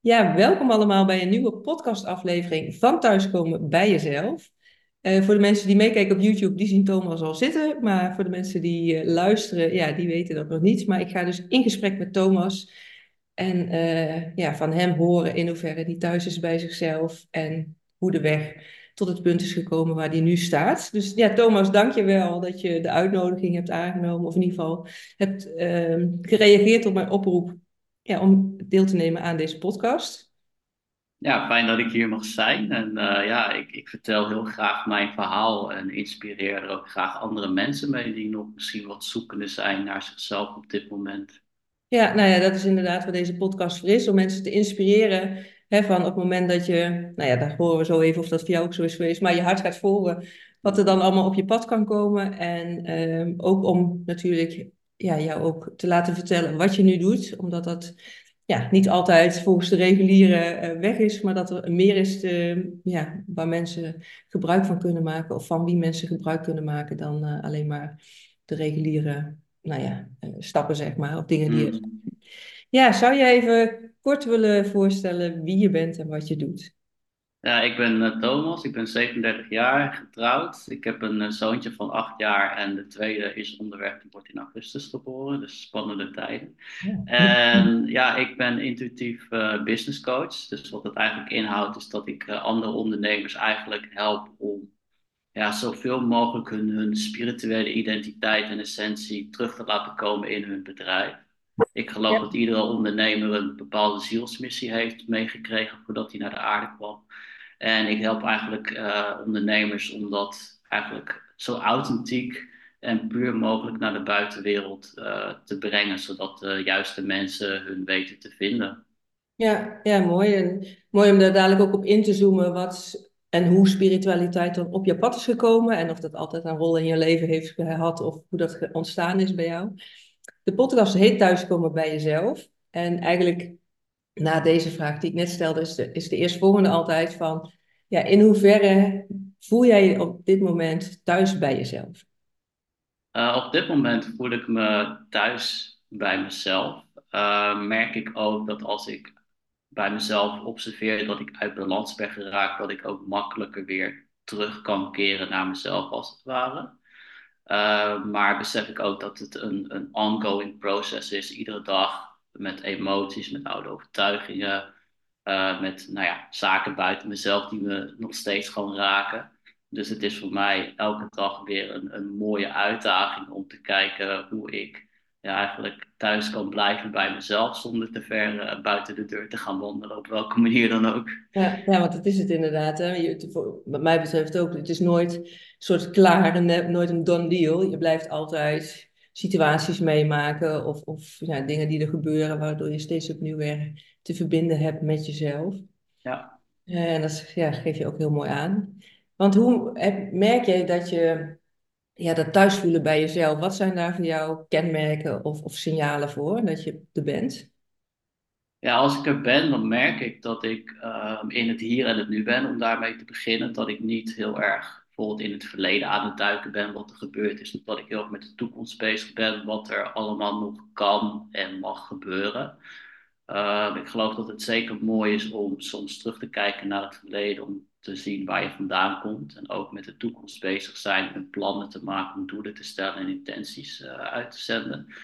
Ja, welkom allemaal bij een nieuwe podcastaflevering van Thuiskomen bij Jezelf. Eh, voor de mensen die meekijken op YouTube, die zien Thomas al zitten. Maar voor de mensen die eh, luisteren, ja, die weten dat nog niet. Maar ik ga dus in gesprek met Thomas. En eh, ja, van hem horen in hoeverre hij thuis is bij zichzelf. En hoe de weg tot het punt is gekomen waar hij nu staat. Dus ja, Thomas, dank je wel dat je de uitnodiging hebt aangenomen. Of in ieder geval hebt ehm, gereageerd op mijn oproep ja, om deel te nemen aan deze podcast. Ja, fijn dat ik hier mag zijn. En uh, ja, ik, ik vertel heel graag mijn verhaal en inspireer er ook graag andere mensen mee die nog misschien wat zoekende zijn naar zichzelf op dit moment. Ja, nou ja, dat is inderdaad waar deze podcast voor is, om mensen te inspireren. Hè, van op het moment dat je, nou ja, daar horen we zo even of dat voor jou ook zo is geweest, maar je hart gaat volgen, wat er dan allemaal op je pad kan komen. En uh, ook om natuurlijk ja, jou ook te laten vertellen wat je nu doet. Omdat dat ja, niet altijd volgens de reguliere uh, weg is, maar dat er meer is te, ja, waar mensen gebruik van kunnen maken. Of van wie mensen gebruik kunnen maken dan uh, alleen maar de reguliere nou ja, uh, stappen, zeg maar. Of dingen die je... Mm. Ja, zou je even kort willen voorstellen wie je bent en wat je doet? Ja, ik ben uh, Thomas, ik ben 37 jaar, getrouwd. Ik heb een uh, zoontje van 8 jaar en de tweede is onderweg, die wordt in augustus geboren, dus spannende tijden. Ja. En ja, ik ben intuïtief uh, business coach. Dus wat het eigenlijk inhoudt is dat ik andere ondernemers eigenlijk help om ja, zoveel mogelijk hun, hun spirituele identiteit en essentie terug te laten komen in hun bedrijf. Ik geloof ja. dat iedere ondernemer een bepaalde zielsmissie heeft meegekregen voordat hij naar de aarde kwam. En ik help eigenlijk uh, ondernemers om dat eigenlijk zo authentiek en puur mogelijk naar de buitenwereld uh, te brengen, zodat de juiste mensen hun weten te vinden. Ja, ja mooi. En mooi om daar dadelijk ook op in te zoomen wat en hoe spiritualiteit dan op je pad is gekomen en of dat altijd een rol in je leven heeft gehad of hoe dat ontstaan is bij jou. De podcast heet Thuiskomen bij jezelf. En eigenlijk na deze vraag die ik net stelde, is de, is de eerstvolgende altijd van, ja, in hoeverre voel jij je op dit moment thuis bij jezelf? Uh, op dit moment voel ik me thuis bij mezelf. Uh, merk ik ook dat als ik bij mezelf observeer dat ik uit balans ben geraakt, dat ik ook makkelijker weer terug kan keren naar mezelf als het ware. Uh, maar besef ik ook dat het een, een ongoing proces is, iedere dag met emoties, met oude overtuigingen, uh, met nou ja, zaken buiten mezelf die me nog steeds gewoon raken. Dus het is voor mij elke dag weer een, een mooie uitdaging om te kijken hoe ik ja, eigenlijk thuis kan blijven bij mezelf zonder te ver uh, buiten de deur te gaan wandelen, op welke manier dan ook. Ja, ja want dat is het inderdaad. Hè. Je, wat mij betreft ook, het is nooit een soort klaar, nooit een done deal. Je blijft altijd situaties meemaken of, of ja, dingen die er gebeuren, waardoor je steeds opnieuw weer te verbinden hebt met jezelf. Ja. En dat ja, geef je ook heel mooi aan. Want hoe merk je dat je ja, dat thuis voelen bij jezelf, wat zijn daar voor jou kenmerken of, of signalen voor dat je er bent? Ja, als ik er ben, dan merk ik dat ik uh, in het hier en het nu ben, om daarmee te beginnen. Dat ik niet heel erg bijvoorbeeld in het verleden aan het duiken ben, wat er gebeurd is. Dat ik heel erg met de toekomst bezig ben, wat er allemaal nog kan en mag gebeuren. Uh, ik geloof dat het zeker mooi is om soms terug te kijken naar het verleden, om te zien waar je vandaan komt. En ook met de toekomst bezig zijn en plannen te maken, doelen te stellen en intenties uh, uit te zenden.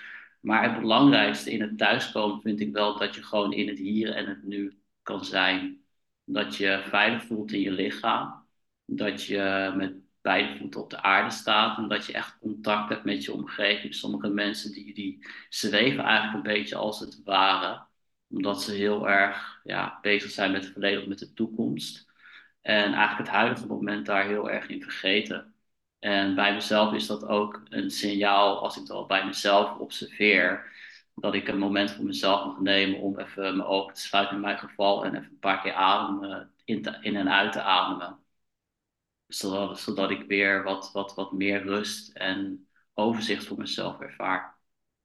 Maar het belangrijkste in het thuiskomen vind ik wel dat je gewoon in het hier en het nu kan zijn. Dat je veilig voelt in je lichaam. Dat je met beide voeten op de aarde staat. En dat je echt contact hebt met je omgeving. Sommige mensen die, die zweven eigenlijk een beetje als het ware. Omdat ze heel erg ja, bezig zijn met het verleden of met de toekomst. En eigenlijk het huidige moment daar heel erg in vergeten. En bij mezelf is dat ook een signaal, als ik dat bij mezelf observeer, dat ik een moment voor mezelf mag nemen om even mijn ogen te sluiten in mijn geval en even een paar keer ademen, in, te, in en uit te ademen. Zodat, zodat ik weer wat, wat, wat meer rust en overzicht voor mezelf ervaar.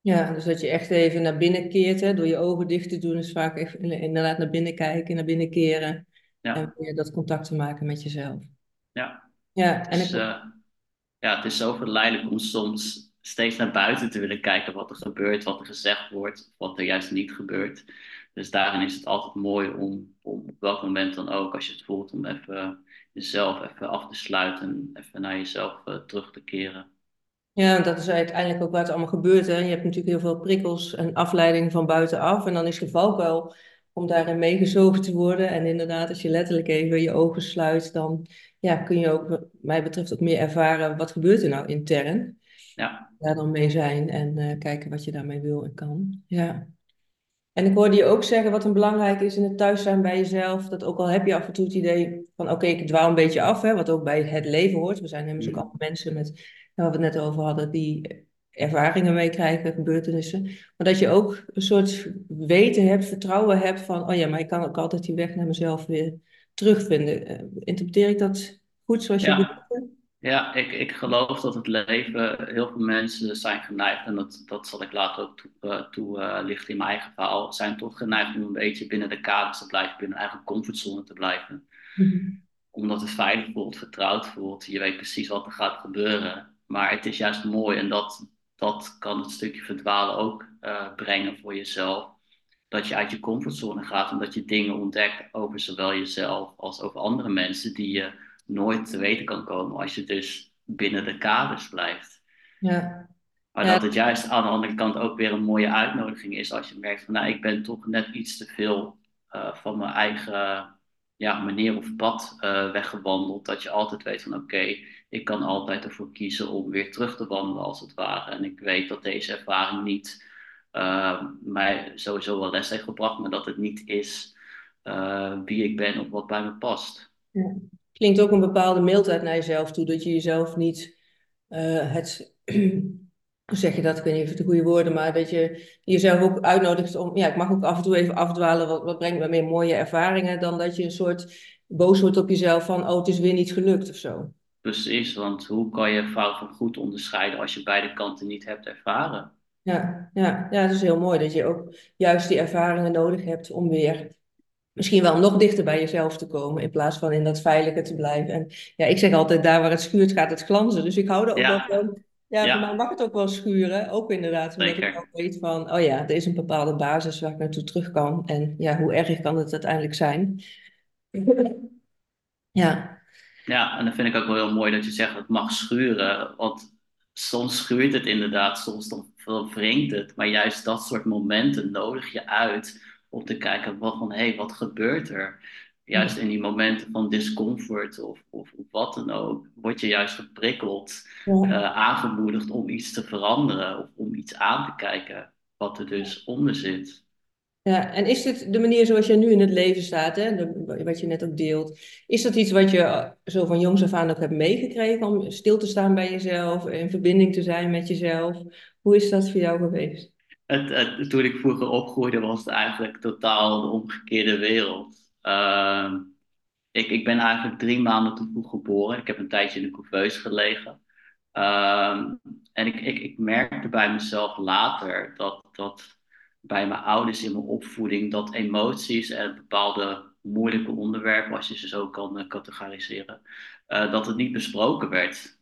Ja, dus dat je echt even naar binnen keert, hè, door je ogen dicht te doen, is vaak even inderdaad naar binnen kijken, naar binnen keren. Ja. En weer dat contact te maken met jezelf. Ja. Ja, en dus, ik... uh, ja, het is zo verleidelijk om soms steeds naar buiten te willen kijken wat er gebeurt, wat er gezegd wordt, wat er juist niet gebeurt. Dus daarin is het altijd mooi om, om op welk moment dan ook, als je het voelt, om even jezelf even af te sluiten en even naar jezelf uh, terug te keren. Ja, dat is uiteindelijk ook wat er allemaal gebeurt. Hè. Je hebt natuurlijk heel veel prikkels en afleiding van buitenaf. En dan is de valkuil om daarin meegezogen te worden. En inderdaad, als je letterlijk even je ogen sluit, dan ja, kun je ook, wat mij betreft, ook meer ervaren wat gebeurt er nou intern. Ja. Daar dan mee zijn en uh, kijken wat je daarmee wil en kan. Ja. En ik hoorde je ook zeggen wat een belangrijk is in het thuis zijn bij jezelf. Dat ook al heb je af en toe het idee van oké, ik dwaal een beetje af, hè, wat ook bij het leven hoort. We zijn immers ook allemaal mensen met, waar we het net over hadden, die ervaringen meekrijgen, gebeurtenissen. Maar dat je ook een soort weten hebt, vertrouwen hebt van oh ja, maar ik kan ook altijd die weg naar mezelf weer terugvinden. Uh, interpreteer ik dat goed zoals je ja. Ja, ik, ik geloof dat het leven, heel veel mensen zijn geneigd, en dat, dat zal ik later ook toelichten toe, uh, in mijn eigen verhaal, zijn toch geneigd om een beetje binnen de kaders te blijven, binnen hun eigen comfortzone te blijven. Mm-hmm. Omdat het veilig voelt, vertrouwd voelt, je weet precies wat er gaat gebeuren. Maar het is juist mooi en dat, dat kan het stukje verdwalen ook uh, brengen voor jezelf. Dat je uit je comfortzone gaat en dat je dingen ontdekt over zowel jezelf als over andere mensen die je nooit te weten kan komen als je dus binnen de kaders blijft. Ja. Maar dat het juist aan de andere kant ook weer een mooie uitnodiging is als je merkt van nou, ik ben toch net iets te veel uh, van mijn eigen ja, manier of pad uh, weggewandeld. Dat je altijd weet van oké, ik kan altijd ervoor kiezen om weer terug te wandelen als het ware. En ik weet dat deze ervaring niet uh, mij sowieso wel les heeft gebracht, maar dat het niet is wie ik ben of wat bij me past. Ja klinkt ook een bepaalde mildheid naar jezelf toe. Dat je jezelf niet uh, het. hoe zeg je dat? Ik weet niet of het de goede woorden, maar dat je jezelf ook uitnodigt om. Ja, ik mag ook af en toe even afdwalen. Wat, wat brengt me meer mooie ervaringen dan dat je een soort boos wordt op jezelf van. Oh, het is weer niet gelukt of zo. Precies, want hoe kan je fout van goed onderscheiden als je beide kanten niet hebt ervaren? Ja, ja, ja, het is heel mooi dat je ook juist die ervaringen nodig hebt om weer misschien wel nog dichter bij jezelf te komen, in plaats van in dat veilige te blijven. En ja, ik zeg altijd, daar waar het schuurt gaat het glanzen. Dus ik hou er ook wel van. Ja, ja, mij mag het ook wel schuren. Ook inderdaad, omdat ik ook weet van, oh ja, er is een bepaalde basis waar ik naartoe terug kan. En ja, hoe erg kan het uiteindelijk zijn? ja. Ja, en dan vind ik ook wel heel mooi dat je zegt, het mag schuren. Want soms schuurt het inderdaad, soms dan wringt het. Maar juist dat soort momenten nodig je uit om te kijken wat van, hé, hey, wat gebeurt er? Juist in die momenten van discomfort of, of, of wat dan ook, word je juist geprikkeld, uh, aangemoedigd om iets te veranderen of om iets aan te kijken wat er dus onder zit. Ja, en is dit de manier zoals je nu in het leven staat, hè, wat je net ook deelt, is dat iets wat je eh, zo van jongs af aan ook hebt meegekregen om stil te staan bij jezelf, in verbinding te zijn met jezelf? Hoe is dat voor jou geweest? Het, toen ik vroeger opgroeide, was het eigenlijk totaal de omgekeerde wereld. Uh, ik, ik ben eigenlijk drie maanden te vroeg geboren. Ik heb een tijdje in de couveuse gelegen. Uh, en ik, ik, ik merkte bij mezelf later dat, dat bij mijn ouders in mijn opvoeding, dat emoties en bepaalde moeilijke onderwerpen, als je ze zo kan categoriseren, uh, dat het niet besproken werd.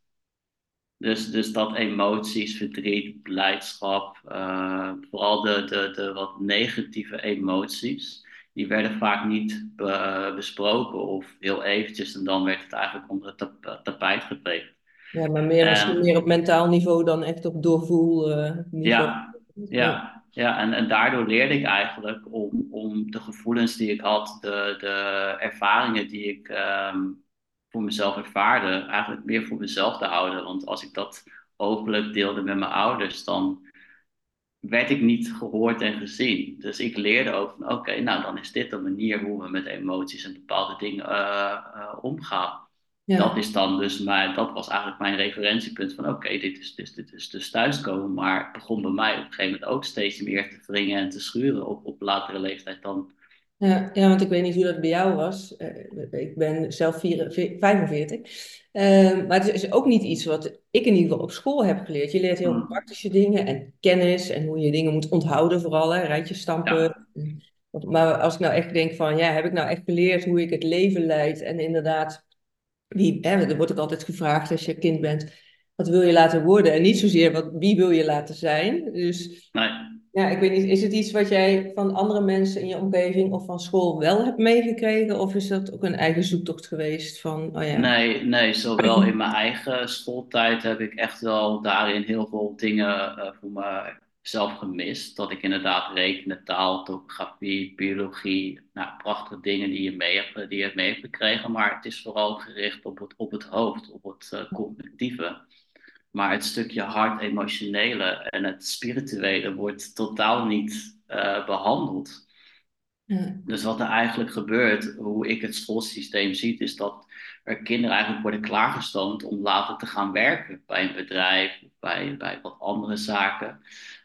Dus, dus dat emoties, verdriet, blijdschap, uh, vooral de, de, de wat negatieve emoties, die werden vaak niet be, besproken of heel eventjes en dan werd het eigenlijk onder het tap, tapijt geveegd. Ja, maar meer, misschien meer op mentaal niveau dan echt op doorvoel uh, niveau. Ja, ja, ja en, en daardoor leerde ik eigenlijk om, om de gevoelens die ik had, de, de ervaringen die ik um, voor mezelf ervaarde, eigenlijk meer voor mezelf te houden. Want als ik dat openlijk deelde met mijn ouders, dan werd ik niet gehoord en gezien. Dus ik leerde ook van oké, nou dan is dit de manier hoe we met emoties en bepaalde dingen uh, uh, omgaan. Ja. Dat is dan dus mijn, dat was eigenlijk mijn referentiepunt van oké, dit, is, dit, dit is dus thuiskomen. Maar het begon bij mij op een gegeven moment ook steeds meer te wringen en te schuren op, op latere leeftijd dan ja, ja, want ik weet niet hoe dat bij jou was. Uh, ik ben zelf 44, 45. Uh, maar het is ook niet iets wat ik in ieder geval op school heb geleerd. Je leert heel veel hmm. praktische dingen en kennis en hoe je dingen moet onthouden vooral. Hè, rijtjes stampen. Ja. Maar als ik nou echt denk van, ja, heb ik nou echt geleerd hoe ik het leven leid? En inderdaad, wie, hè, er wordt ook altijd gevraagd als je kind bent, wat wil je laten worden? En niet zozeer wat, wie wil je laten zijn. Dus nee Ja, ik weet niet, is het iets wat jij van andere mensen in je omgeving of van school wel hebt meegekregen? Of is dat ook een eigen zoektocht geweest van, oh ja. Nee, nee, zowel in mijn eigen schooltijd heb ik echt wel daarin heel veel dingen uh, voor mezelf gemist. Dat ik inderdaad rekenen, taal, topografie, biologie, nou, prachtige dingen die je mee hebt, die je mee hebt gekregen. Maar het is vooral gericht op het, op het hoofd, op het uh, cognitieve. Maar het stukje hart, emotionele en het spirituele wordt totaal niet uh, behandeld. Dus wat er eigenlijk gebeurt, hoe ik het schoolsysteem zie, is dat er kinderen eigenlijk worden klaargestoomd om later te gaan werken bij een bedrijf of bij, bij wat andere zaken.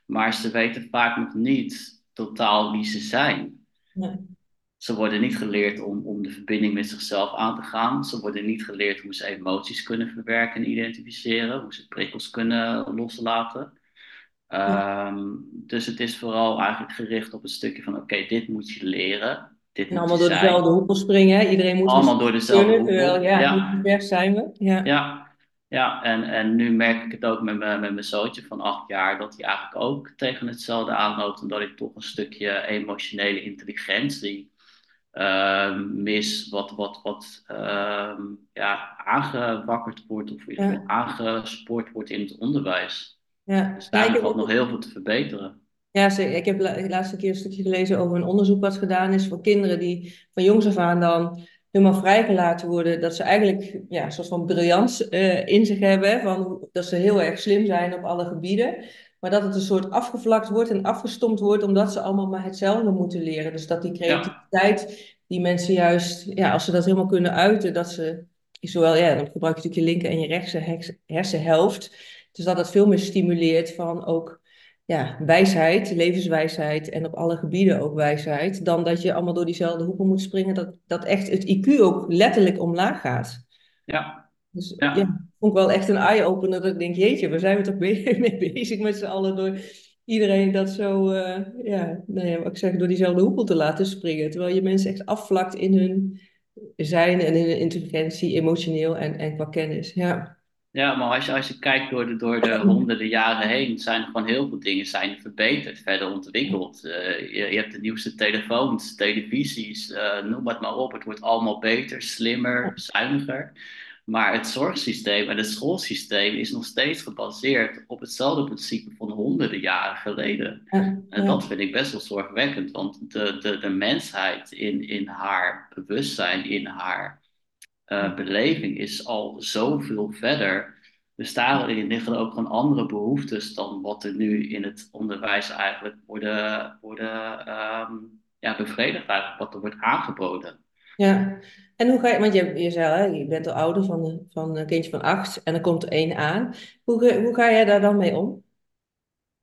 Maar ze weten vaak nog niet totaal wie ze zijn. Ze worden niet geleerd om, om de verbinding met zichzelf aan te gaan. Ze worden niet geleerd hoe ze emoties kunnen verwerken en identificeren, hoe ze prikkels kunnen loslaten. Ehm, dus het is vooral eigenlijk gericht op een stukje van: oké, dit moet je leren. Dit en allemaal door dezelfde hoepel springen, hè? Iedereen moet allemaal door dezelfde hoepel. ja, ja. ver zijn we. Ja, ja. ja. en, en nu merk ik het ook met, mijn, met mijn zoontje van acht jaar, dat hij eigenlijk ook tegen hetzelfde aanloopt. Omdat ik toch een stukje emotionele intelligentie mis, wat, wat, wat uh, ja, aangewakkerd wordt of ja. aangespoord wordt in het onderwijs. Ja. Dus daar valt nog heel veel te verbeteren. Ja, ik heb de laatste keer een stukje gelezen over een onderzoek wat gedaan is voor kinderen die van jongs af aan dan helemaal vrijgelaten worden. Dat ze eigenlijk ja, een soort van briljant uh, in zich hebben. Van, dat ze heel erg slim zijn op alle gebieden. Maar dat het een soort afgevlakt wordt en afgestompt wordt omdat ze allemaal maar hetzelfde moeten leren. Dus dat die creativiteit, die mensen juist, ja, als ze dat helemaal kunnen uiten, dat ze zowel, ja, dan gebruik je natuurlijk je linker en je rechtse hersenhelft dus dat het veel meer stimuleert van ook ja, wijsheid, levenswijsheid en op alle gebieden ook wijsheid, dan dat je allemaal door diezelfde hoeken moet springen, dat, dat echt het IQ ook letterlijk omlaag gaat. Ja. Dus ja, vond ik wel echt een eye-opener dat ik denk, jeetje, waar zijn we toch mee, bezig met z'n allen door iedereen dat zo, uh, ja, nou ja, ik zeg, door diezelfde hoepel te laten springen, terwijl je mensen echt afvlakt in hun zijn en in hun intelligentie, emotioneel en, en qua kennis, ja. Ja, maar als je, als je kijkt door de, door de honderden jaren heen, zijn er gewoon heel veel dingen zijn verbeterd, verder ontwikkeld. Uh, je, je, hebt de nieuwste telefoons, televisies, uh, noem het maar op. Het wordt allemaal beter, slimmer, zuiniger. Maar het zorgsysteem en het schoolsysteem is nog steeds gebaseerd op hetzelfde principe van honderden jaren geleden. En dat vind ik best wel zorgwekkend, want de, de, de mensheid in, in haar bewustzijn, in haar uh, beleving is al zoveel verder. Dus daarin liggen ook gewoon andere behoeftes dan wat er nu in het onderwijs eigenlijk worden, worden um, ja, bevredigd, eigenlijk, wat er wordt aangeboden. Ja, en hoe ga je, want je, je zei, hè, je bent al ouder van, van een kindje van acht en er komt er één aan. Hoe, hoe ga jij daar dan mee om?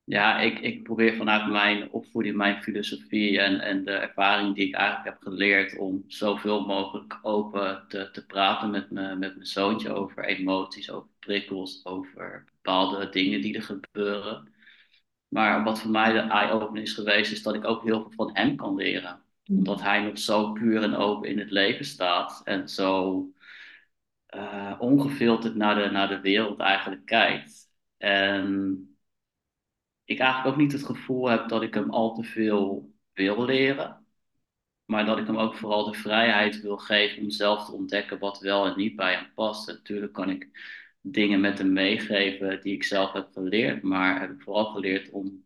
ja, ik, ik probeer vanuit mijn opvoeding, mijn filosofie en, en de ervaring die ik eigenlijk heb geleerd om zoveel mogelijk open te, te praten met, me, met mijn zoontje over emoties, over prikkels, over bepaalde dingen die er gebeuren. Maar wat voor mij de eye-opener is geweest, is dat ik ook heel veel van hem kan leren. Omdat hij nog zo puur en open in het leven staat en zo uh, ongefilterd naar de, naar de wereld eigenlijk kijkt. En ik eigenlijk ook niet het gevoel heb dat ik hem al te veel wil leren. Maar dat ik hem ook vooral de vrijheid wil geven om zelf te ontdekken wat wel en niet bij hem past. natuurlijk kan ik dingen met hem meegeven die ik zelf heb geleerd. Maar heb ik vooral geleerd om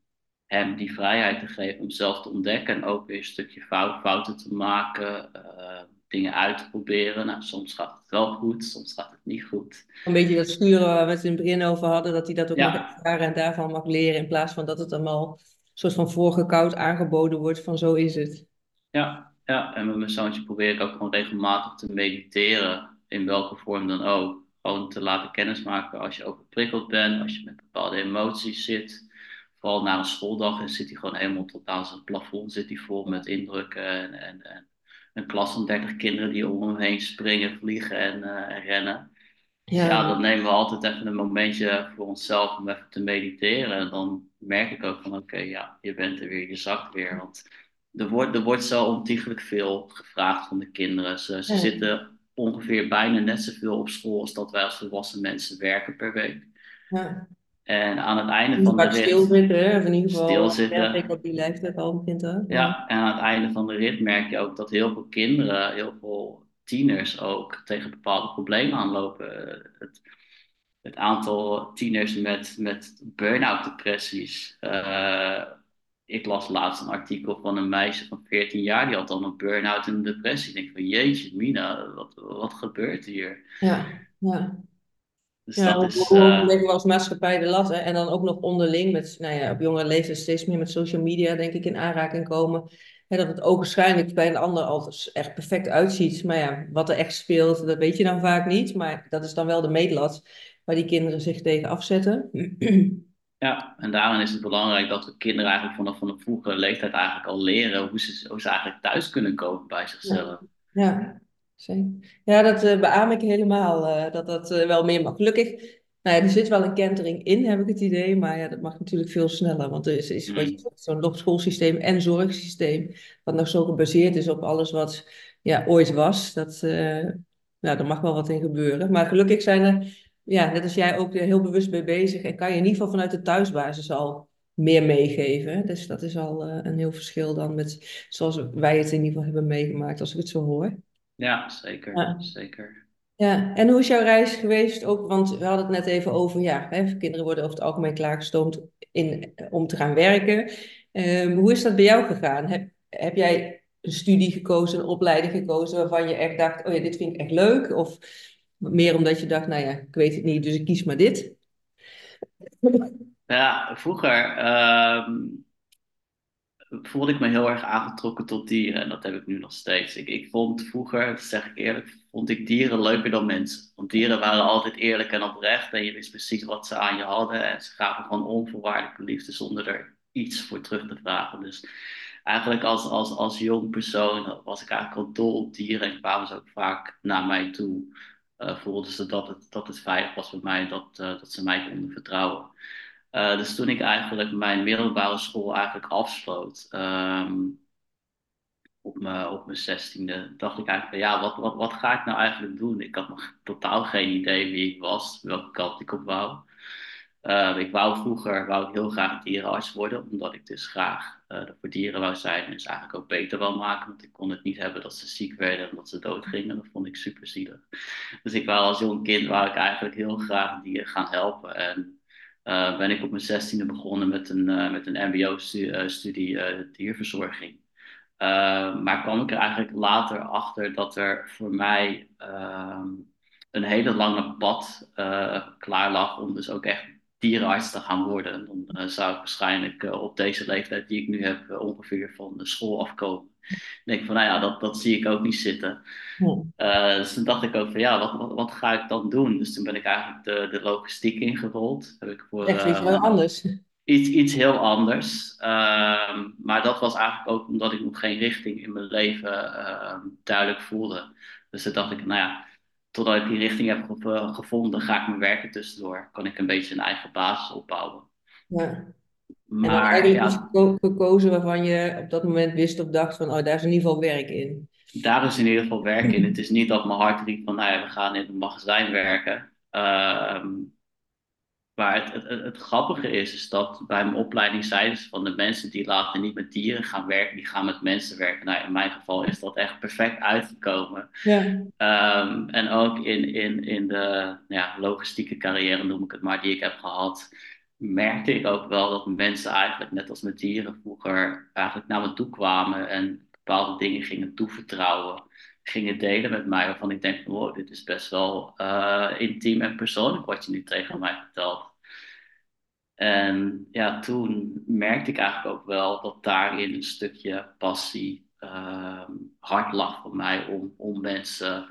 hem die vrijheid te geven om zelf te ontdekken. En ook weer een stukje fout, fouten te maken. Uh, dingen uit te proberen. Nou, soms gaat het wel goed, soms gaat het niet goed. Een beetje dat sturen waar we het in het begin over hadden, dat hij dat ook ja. mag ervaren en daarvan mag leren, in plaats van dat het allemaal een soort van voorgekoud aangeboden wordt van zo is het. Ja, ja. en met mijn zoontje probeer ik ook gewoon regelmatig te mediteren, in welke vorm dan ook. Gewoon te laten kennismaken als je overprikkeld bent, als je met bepaalde emoties zit. Vooral na een schooldag en zit hij gewoon helemaal tot aan zijn plafond, zit hij vol met indrukken en, en, en een klas van 30 kinderen die om hem heen springen, vliegen en, uh, rennen. Ja. ja, dan nemen we altijd even een momentje voor onszelf om even te mediteren. En dan merk ik ook van oké, ja, je bent er weer, je zakt weer. Want er wordt, er wordt zo ontiegelijk veel gevraagd van de kinderen. Ze, ze zitten ongeveer bijna net zoveel op school als dat wij als volwassen mensen werken per week. Ja. En aan het einde van de rit stilzitten? Of in ieder geval, merk ik stilzitten. op die leeftijd al begint hè? Ja. Ja, en aan het einde van de rit merk je ook dat heel veel kinderen, heel veel tieners ook tegen bepaalde problemen aanlopen. Het, het aantal tieners met, met burn-out depressies. Uh, ik las laatst een artikel van een meisje van 14 jaar, die had dan een burn-out en een depressie. Ik denk van jeetje, Mina, wat, wat gebeurt hier? Ja, ja. Dus ja, dat is. hoe Uh, leggen we als maatschappij de lat? Hè? En dan ook nog onderling met, nou ja, op jongere leeftijd steeds meer met social media, denk ik, in aanraking komen. Hè, dat het ook waarschijnlijk bij een ander altijd echt perfect uitziet. Maar ja, wat er echt speelt, dat weet je dan vaak niet. Maar dat is dan wel de meetlat waar die kinderen zich tegen afzetten. Ja, en daarom is het belangrijk dat we kinderen eigenlijk vanaf van een vroege leeftijd eigenlijk al leren hoe ze, hoe ze eigenlijk thuis kunnen komen bij zichzelf. Ja, ja. Ja, dat uh, beaam ik helemaal, uh, dat dat uh, wel meer mag. Gelukkig, nou ja, er zit wel een kentering in, heb ik het idee, maar ja, dat mag natuurlijk veel sneller, want er is, is zo'n schoolsysteem en zorgsysteem, wat nog zo gebaseerd is op alles wat ja, ooit was, dat, nou, er mag wel wat in gebeuren. Maar gelukkig zijn er, ja, net als jij ook heel bewust mee bezig en kan je in ieder geval vanuit de thuisbasis al meer meegeven. Dus dat is al een heel verschil dan met zoals wij het in ieder geval hebben meegemaakt, als ik het zo hoor. Ja, zeker. Ja. zeker. Ja, en hoe is jouw reis geweest? Ook, want we hadden het net even over, ja, hè, kinderen worden over het algemeen klaargestoomd in, om te gaan werken. Um, hoe is dat bij jou gegaan? Heb, heb jij een studie gekozen, een opleiding gekozen waarvan je echt dacht, oh ja, dit vind ik echt leuk? Of meer omdat je dacht, nou ja, ik weet het niet, dus ik kies maar dit? Ja, vroeger um, voelde ik me heel erg aangetrokken tot dieren. En dat heb ik nu nog steeds. Ik, ik vond vroeger, dat zeg ik eerlijk, vond ik dieren leuker dan mensen. Want dieren waren altijd eerlijk en oprecht. En je wist precies wat ze aan je hadden. En ze gaven gewoon onvoorwaardelijke liefde zonder er iets voor terug te vragen. Dus eigenlijk als, als, als jong persoon was ik eigenlijk al dol op dieren. En kwamen ze ook vaak naar mij toe. Uh, voelden ze dat het, dat het veilig was voor mij. Dat, uh, dat ze mij konden vertrouwen. Uh, dus toen ik eigenlijk mijn middelbare school eigenlijk afsloot, um, op mijn, op mijn zestiende, dacht ik eigenlijk van ja, wat, wat, wat ga ik nou eigenlijk doen? Ik had nog totaal geen idee wie ik was, welke kant ik op wou. Uh, ik wou vroeger wou heel graag dierenarts worden, omdat ik dus graag uh, voor dieren wou zijn en ze eigenlijk ook beter wou maken. Want ik kon het niet hebben dat ze ziek werden en dat ze doodgingen. Dat vond ik super zielig. Dus ik wou als jong kind wou ik eigenlijk heel graag dieren gaan helpen. En uh, ben ik op mijn zestiende begonnen met een, uh, met een mbo-studie uh, dierverzorging. maar kwam ik er eigenlijk later achter dat er voor mij ehm, een hele lange pad klaar lag om dus ook echt dierenarts te gaan worden. Dan zou ik waarschijnlijk op deze leeftijd die ik nu heb ongeveer van de school afkomen. Ik denk van, nou ja, dat, dat zie ik ook niet zitten. Uh, dus toen dacht ik ook van, ja, wat, wat, wat, ga ik dan doen? Dus toen ben ik eigenlijk de, de logistiek ingerold. Heb ik voor, Echt iets uh, heel anders. Iets, iets heel anders. Uh, maar dat was eigenlijk ook omdat ik nog geen richting in mijn leven ehm, duidelijk voelde. Dus toen dacht ik, nou ja, totdat ik die richting heb gevonden, ga ik mijn werken tussendoor. Kan ik een beetje een eigen basis opbouwen. Ja. Maar, en eigenlijk ja, gekozen waarvan je op dat moment wist of dacht van, oh, daar is in ieder geval werk in. Daar is in ieder geval werk in. Het is niet dat mijn hart riep van, nou ja, we gaan in een magazijn werken. Um, maar het, het, het, grappige is, is dat bij mijn opleiding zeiden ze van de mensen die later niet met dieren gaan werken, die gaan met mensen werken. Nou, in mijn geval is dat echt perfect uitgekomen. Ja. Um, en ook in, in, in de ja, logistieke carrière, noem ik het maar, die ik heb gehad, merkte ik ook wel dat mensen eigenlijk, net als met dieren vroeger, eigenlijk naar me toe kwamen en bepaalde dingen gingen toevertrouwen, gingen delen met mij, waarvan ik denk, wow, dit is best wel uh, intiem en persoonlijk wat je nu tegen mij vertelt. En ja, toen merkte ik eigenlijk ook wel dat daarin een stukje passie uh, hard lag voor mij om, om mensen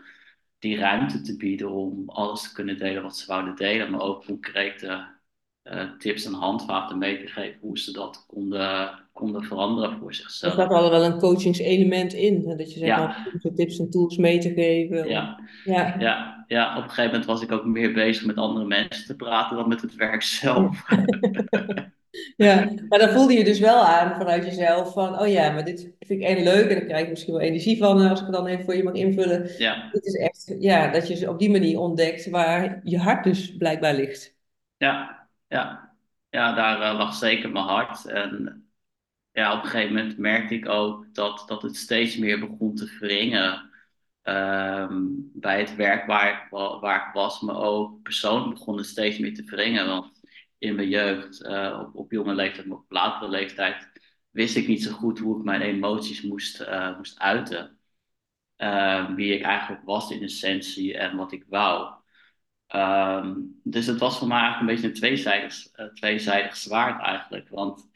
die ruimte te bieden om alles te kunnen delen wat ze wouden delen, maar ook concrete uh, tips en handvaten mee te geven hoe ze dat konden, konden veranderen voor zichzelf. Er staat al wel een coachingselement in, dat je zegt, ja. Nou, tips en tools mee te geven. Ja. Ja. ja. ja, op een gegeven moment was ik ook meer bezig met andere mensen te praten dan met het werk zelf. ja, maar dan voelde je dus wel aan vanuit jezelf van, oh ja, maar dit vind ik en leuk en dan krijg ik misschien wel energie van als ik het dan even voor je mag invullen. Ja. Dit is echt, ja, dat je op die manier ontdekt waar je hart dus blijkbaar ligt. Ja, ja. ja, daar uh, lag zeker mijn hart. En ja, op een gegeven moment merkte ik ook dat, dat het steeds meer begon te wringen. Um, bij het werk waar waar ik was, maar ook persoonlijk begon het steeds meer te wringen. Want in mijn jeugd, uh, op, op jonge leeftijd, maar op latere leeftijd, wist ik niet zo goed hoe ik mijn emoties moest, uh, moest uiten. Uh, wie ik eigenlijk was in essentie en wat ik wou. Um, dus het was voor mij eigenlijk een beetje een tweezijdig, uh, tweezijdig zwaard eigenlijk. Want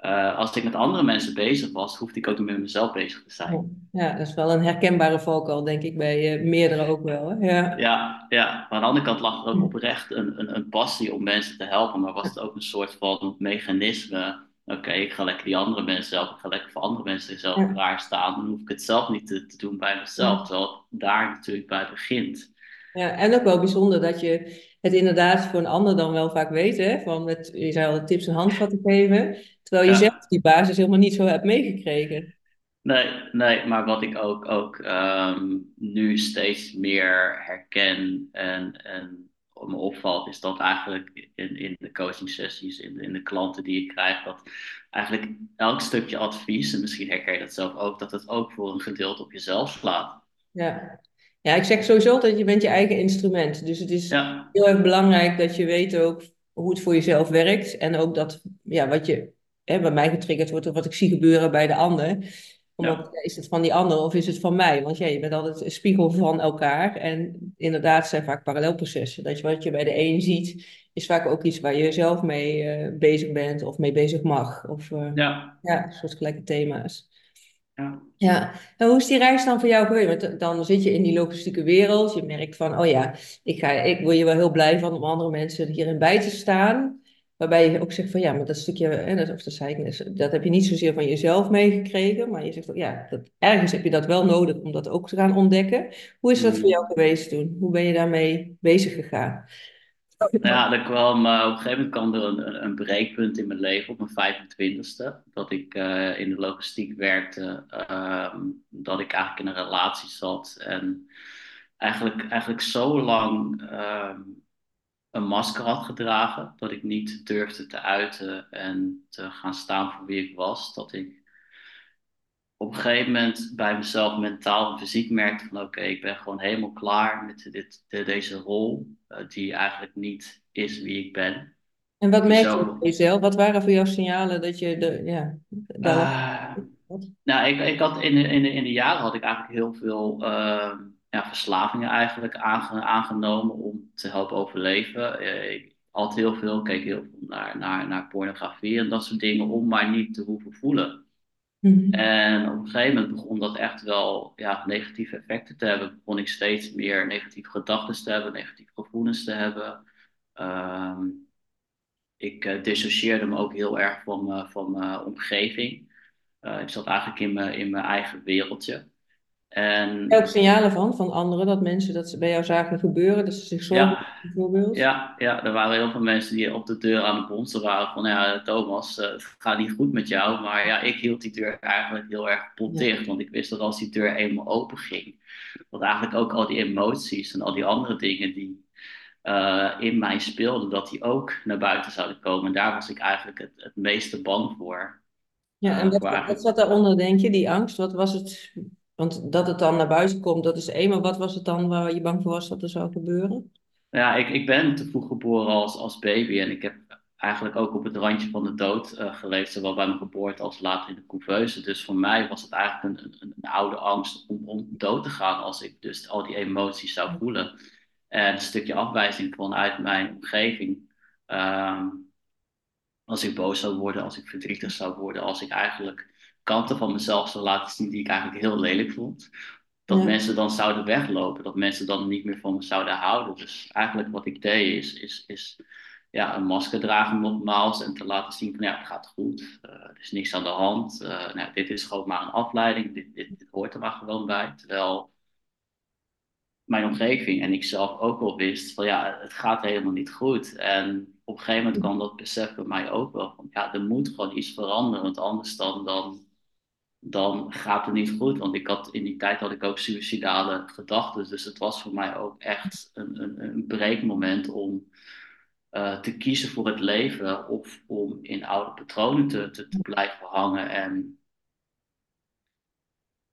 uh, als ik met andere mensen bezig was, hoefde ik ook niet met mezelf bezig te zijn. Ja, dat is wel een herkenbare valkuil, denk ik, bij uh, meerdere ook wel. Hè? Ja. Ja, ja, maar aan de andere kant lag er ook oprecht een, een, een passie om mensen te helpen, maar was het ook een soort van mechanisme. Oké, okay, ik ga lekker die andere mensen helpen, ik ga lekker voor andere mensen zelf ja. klaarstaan. Dan hoef ik het zelf niet te, te doen bij mezelf, ja. terwijl daar natuurlijk bij begint. Ja, en ook wel bijzonder dat je het inderdaad voor een ander dan wel vaak weet, hè? Van met, je zei al tips en handvatten geven, terwijl je ja. zelf die basis helemaal niet zo hebt meegekregen. Nee, nee, maar wat ik ook, ook um, nu steeds meer herken en, en me opvalt, is dat eigenlijk in, in de coaching sessies, in, in de klanten die ik krijg, dat eigenlijk elk stukje advies, en misschien herken je dat zelf ook, dat het ook voor een gedeelte op jezelf slaat. Ja, ja, ik zeg sowieso altijd, je bent je eigen instrument. Dus het is Ja, heel erg belangrijk dat je weet ook hoe het voor jezelf werkt. En ook dat, ja, wat je, hè, bij mij getriggerd wordt, of wat ik zie gebeuren bij de ander. Omdat, ja, is het van die ander of is het van mij? Want ja, je bent altijd een spiegel van elkaar. En inderdaad zijn vaak parallelprocessen. Dat je wat je bij de een ziet, is vaak ook iets waar je zelf mee eh, bezig bent of mee bezig mag. Of eh, ja, ja, soortgelijke thema's. Ja. Ja, en hoe is die reis dan voor jou geweest? Want dan zit je in die logistieke wereld, je merkt van, oh ja, ik, ga, ik word je wel heel blij van om andere mensen hierin bij te staan. Waarbij je ook zegt van, ja, maar dat stukje, hè, dat, of dat zei ik dat heb je niet zozeer van jezelf meegekregen, maar je zegt, ook, ja, dat, ergens heb je dat wel nodig om dat ook te gaan ontdekken. Hoe is dat voor Mm. jou geweest toen? Hoe ben je daarmee bezig gegaan? Ja, er kwam, eh, op een gegeven moment kwam er een, een, een breekpunt in mijn leven op mijn 25ste. Dat ik eh, in de logistiek werkte, ehm, dat ik eigenlijk in een relatie zat. En eigenlijk, eigenlijk zo lang ehm, een masker had gedragen, dat ik niet durfde te uiten en te gaan staan voor wie ik was. Dat ik op een gegeven moment bij mezelf mentaal en fysiek merkte van oké, ik ben gewoon helemaal klaar met dit, de- deze rol, eh, die eigenlijk niet is wie ik ben. En wat merkte je bij jezelf? Wat waren voor jou signalen dat je de, ja, daar Ah, nou, ik, ik had in de, in de, in de jaren had ik eigenlijk heel veel ehm, ja, verslavingen eigenlijk aange- aangenomen om te helpen overleven. Eh, ik had heel veel, keek heel veel naar, naar, naar pornografie en dat soort dingen om maar niet te hoeven voelen. Mhm. En op een gegeven moment begon dat echt wel ja, negatieve effecten te hebben. Begon ik steeds meer negatieve gedachten te hebben, negatieve gevoelens te hebben. Ehm, ik eh, dissocieerde me ook heel erg van, van mijn omgeving. Eh, ik zat eigenlijk in mijn, in mijn eigen wereldje. En ook signalen van, van anderen, dat mensen dat ze bij jou zagen gebeuren, dat ze zich zorgen ja, bijvoorbeeld. ja, ja, er waren heel veel mensen die op de deur aan het bonzen waren van ja, Thomas, eh, het gaat niet goed met jou. Maar ja, ik hield die deur eigenlijk heel erg pot Ja. dicht, want ik wist dat als die deur eenmaal open ging, dat eigenlijk ook al die emoties en al die andere dingen die eh, in mij speelden, dat die ook naar buiten zouden komen. En daar was ik eigenlijk het, het meeste bang voor. Ja, en Eh, wat, zat daaronder, denk je, die angst? Wat was het? Want dat het dan naar buiten komt, dat is één, maar wat was het dan waar je bang voor was dat er zou gebeuren? Ja, ik, ik ben te vroeg geboren als, als baby en ik heb eigenlijk ook op het randje van de dood eh, geleefd, zowel bij mijn geboorte als later in de couveuse. Dus voor mij was het eigenlijk een, een, een oude angst om, om dood te gaan als ik dus al die emoties zou voelen. En een stukje afwijzing vanuit mijn omgeving. Ehm, als ik boos zou worden, als ik verdrietig zou worden, als ik eigenlijk kanten van mezelf zou laten zien die ik eigenlijk heel lelijk vond dat Ja, mensen dan zouden weglopen, dat mensen dan niet meer van me zouden houden. Dus eigenlijk wat ik deed is, is, is ja, een masker dragen nogmaals en te laten zien van ja, het gaat goed, eh, er is niks aan de hand, Eh, nou, dit is gewoon maar een afleiding, dit, dit, dit hoort er maar gewoon bij. Terwijl mijn omgeving en ik zelf ook wel wist van ja, het gaat helemaal niet goed. En op een gegeven moment kwam dat besef bij mij ook wel van ja, er moet gewoon iets veranderen, want anders dan, dan dan gaat het niet goed. Want ik had, in die tijd had ik ook suïcidale gedachten. Dus het was voor mij ook echt een, een, een breekmoment om uh, te kiezen voor het leven of om in oude patronen te, te, te blijven hangen. En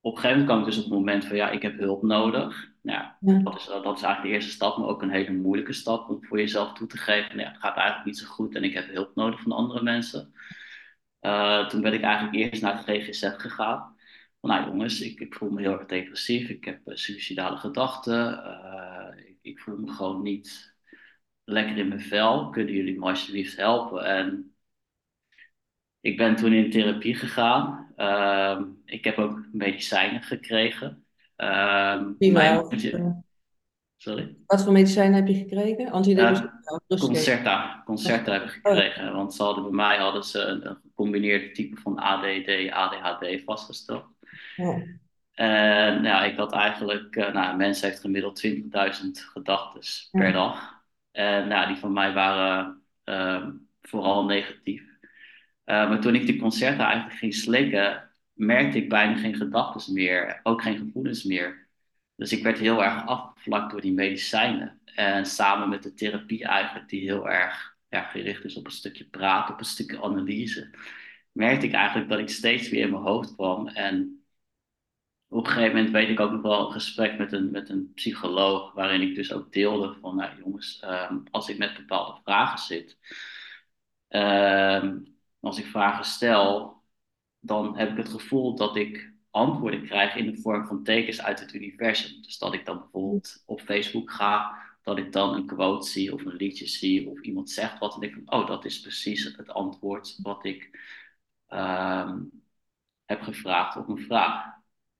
op een gegeven moment kwam ik dus op het moment van ja, ik heb hulp nodig. Nou, ja. dat, is, dat is eigenlijk de eerste stap, maar ook een hele moeilijke stap om voor jezelf toe te geven. Nou, het gaat eigenlijk niet zo goed en ik heb hulp nodig van andere mensen. Uh, toen ben ik eigenlijk eerst naar het GGZ gegaan. Van, nou jongens, ik, ik, voel me heel erg depressief, ik heb uh, suicidale gedachten, uh, ik, ik, voel me gewoon niet lekker in mijn vel. Kunnen jullie me alsjeblieft helpen? En ik ben toen in therapie gegaan. Uh, ik heb ook medicijnen gekregen. Uh, mijn, Sorry? Wat voor medicijnen heb je gekregen? Antidepressiva? Uh, Concerta. Concerta heb ik oh. gekregen. Want ze hadden, bij mij hadden ze een, gecombineerd type van ADD, ADHD vastgesteld. En ja, ik had eigenlijk, uh, nou, een mens heeft gemiddeld 20.000 gedachten per dag. En nou, die van mij waren uh, vooral negatief. Uh, maar toen ik die concerten eigenlijk ging slikken, merkte ik bijna geen gedachten meer, ook geen gevoelens meer. Dus ik werd heel erg afgevlakt door die medicijnen. En samen met de therapie eigenlijk, die heel erg ja, gericht is op een stukje praten, op een stukje analyse, merkte ik eigenlijk dat ik steeds weer in mijn hoofd kwam. En op een gegeven moment weet ik ook nog wel een gesprek met een, met een psycholoog, waarin ik dus ook deelde van, nou jongens, um, als ik met bepaalde vragen zit, um, als ik vragen stel, dan heb ik het gevoel dat ik antwoorden krijg in de vorm van tekens uit het universum. Dus dat ik dan bijvoorbeeld op Facebook ga, dat ik dan een quote zie of een liedje zie of iemand zegt wat en ik van, oh, dat is precies het antwoord wat ik um, heb gevraagd op een vraag.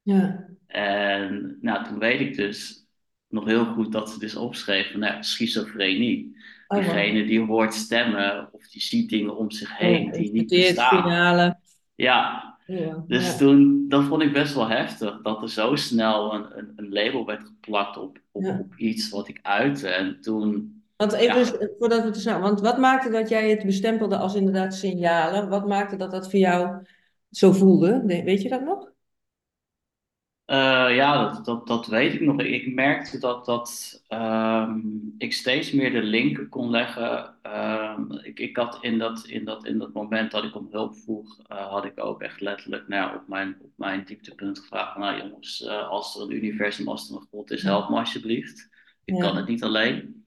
Ja. En nou, toen weet ik dus nog heel goed dat ze dus opschreven, nou, schizofrenie. Oh, Diegene die hoort stemmen of die ziet dingen om zich heen die niet bestaan. Finale. Ja, ja, dus toen, dat vond ik best wel heftig, dat er zo snel een, een, een label werd geplakt op, op, op, iets wat ik uitte. En toen... Want even, voordat we het snel, want wat maakte dat jij het bestempelde als inderdaad signalen? Wat maakte dat dat voor jou zo voelde? Weet je dat nog? Uh, ja, dat, dat, dat weet ik nog. Ik merkte dat, dat um, ik steeds meer de linken kon leggen. Um, ik, ik had in dat, in, dat, in dat moment dat ik om hulp vroeg, uh, had ik ook echt letterlijk nou ja, op, mijn, op mijn dieptepunt gevraagd: Nou jongens, uh, als er een universum, als er een God is, help me alsjeblieft. Ik kan het niet alleen.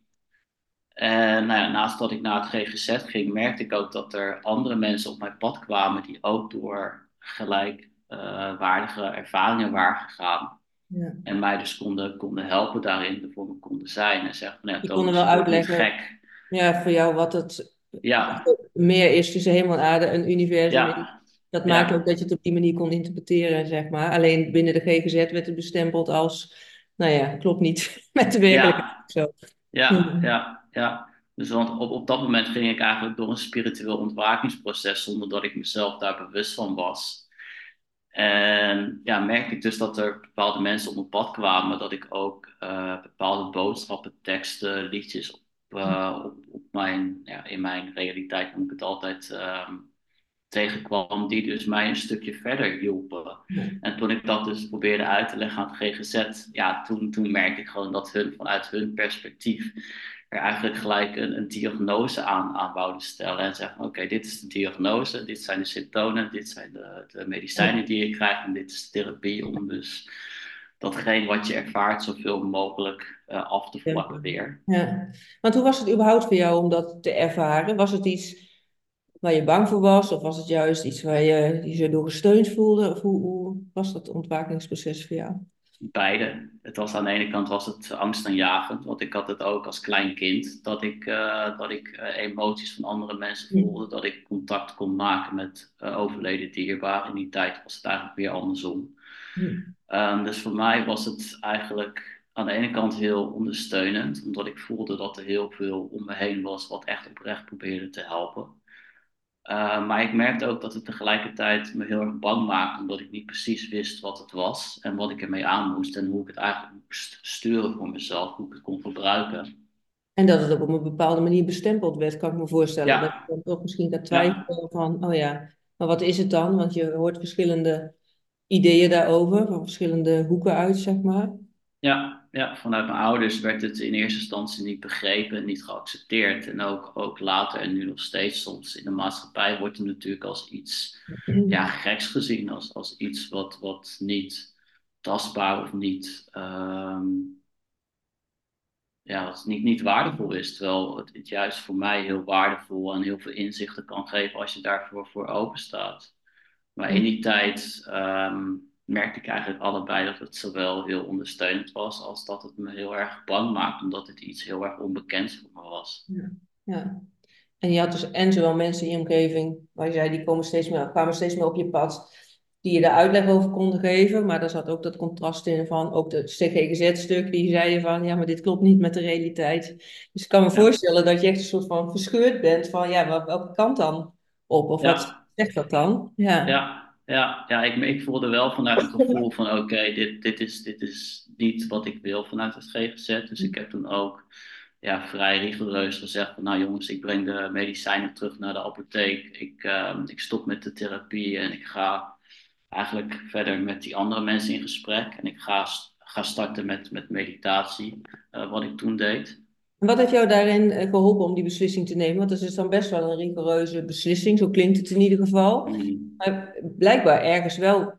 En nou ja, naast dat ik naar het GGZ ging, merkte ik ook dat er andere mensen op mijn pad kwamen die ook door gelijk uh, waardige ervaringen waren gegaan. Ja. En mij dus konden, konden helpen daarin, ervoor me konden zijn. En zeggen van ja, Je konden wel uitleggen. Gek. Ja, voor jou wat het ja. meer is tussen hemel en aarde, een universum. Ja. Dat maakt ook dat je het op die manier kon interpreteren, zeg maar. Alleen binnen de GGZ werd het bestempeld als, nou ja, klopt niet met de werkelijkheid. Zo. Ja, ja, ja. Dus want op, op dat moment ging ik eigenlijk door een spiritueel ontwakingsproces zonder dat ik mezelf daar bewust van was. En ja, merkte ik dus dat er bepaalde mensen op mijn pad kwamen, dat ik ook uh, bepaalde boodschappen, teksten, liedjes op, uh, op, op, mijn, ja, in mijn realiteit noem ik het altijd, um, tegenkwam, die dus mij een stukje verder hielpen. En toen ik dat dus probeerde uit te leggen aan het GGZ, ja, toen, toen merkte ik gewoon dat hun vanuit hun perspectief er eigenlijk gelijk een, een diagnose aan, aan wouden stellen. En zeggen: Oké, dit is de diagnose, dit zijn de symptomen, dit zijn de, de medicijnen die je krijgt en dit is de therapie om dus datgene wat je ervaart zoveel mogelijk uh, af te vlakken weer. Ja, want hoe was het überhaupt voor jou om dat te ervaren? Was het iets waar je bang voor was? Of was het juist iets waar je je door gesteund voelde? Of hoe, hoe was dat ontwakingsproces voor jou? Beide. Het was aan de ene kant was het angstaanjagend, want ik had het ook als klein kind, dat ik, uh, dat ik uh, emoties van andere mensen voelde, dat ik contact kon maken met uh, overleden dierbaren. In die tijd was het eigenlijk weer andersom. Um, dus voor mij was het eigenlijk aan de ene kant heel ondersteunend, omdat ik voelde dat er heel veel om me heen was wat echt oprecht probeerde te helpen. Uh, maar ik merkte ook dat het tegelijkertijd me heel erg bang maakte, omdat ik niet precies wist wat het was en wat ik ermee aan moest en hoe ik het eigenlijk moest sturen voor mezelf, hoe ik het kon gebruiken. En dat het ook op een bepaalde manier bestempeld werd, kan ik me voorstellen. Ja. Dat je dan toch misschien gaat twijfelen ja. van, oh ja, maar wat is het dan? Want je hoort verschillende ideeën daarover, van verschillende hoeken uit, zeg maar. Ja, ja, vanuit mijn ouders werd het in eerste instantie niet begrepen en niet geaccepteerd. En ook, ook later en nu nog steeds soms in de maatschappij wordt het natuurlijk als iets ja, geks gezien. Als, als iets wat, wat niet tastbaar of niet, ehm, ja, wat niet, niet waardevol is. Terwijl het, het juist voor mij heel waardevol en heel veel inzichten kan geven als je daarvoor voor open staat. Maar in die tijd ehm, merkte ik eigenlijk allebei dat het zowel heel ondersteunend was als dat het me heel erg bang maakte, omdat het iets heel erg onbekends voor me was. Ja. ja. En je had dus en zowel mensen in je omgeving, waar je zei, die komen steeds meer, kwamen steeds meer op je pad, die je daar uitleg over konden geven, maar daar zat ook dat contrast in van, ook het GGZ-stuk, die zeiden van, ja, maar dit klopt niet met de realiteit. Dus ik kan me voorstellen dat je echt een soort van verscheurd bent van, ja, welke kant dan op? Of wat zegt dat dan? Ja, ja, ja, ja ik, ik voelde wel vanuit het gevoel van, oké, dit, dit, is, dit is niet wat ik wil vanuit het GGZ. Dus ik heb toen ook ja, vrij rigoureus gezegd van, nou jongens, ik breng de medicijnen terug naar de apotheek. Ik, uh, ik stop met de therapie en ik ga eigenlijk verder met die andere mensen in gesprek. En ik ga, ga starten met, met meditatie, uh, wat ik toen deed. En wat heeft jou daarin eh, geholpen om die beslissing te nemen? Want dat is dan best wel een rigoureuze beslissing, zo klinkt het in ieder geval. Mm. Maar blijkbaar ergens wel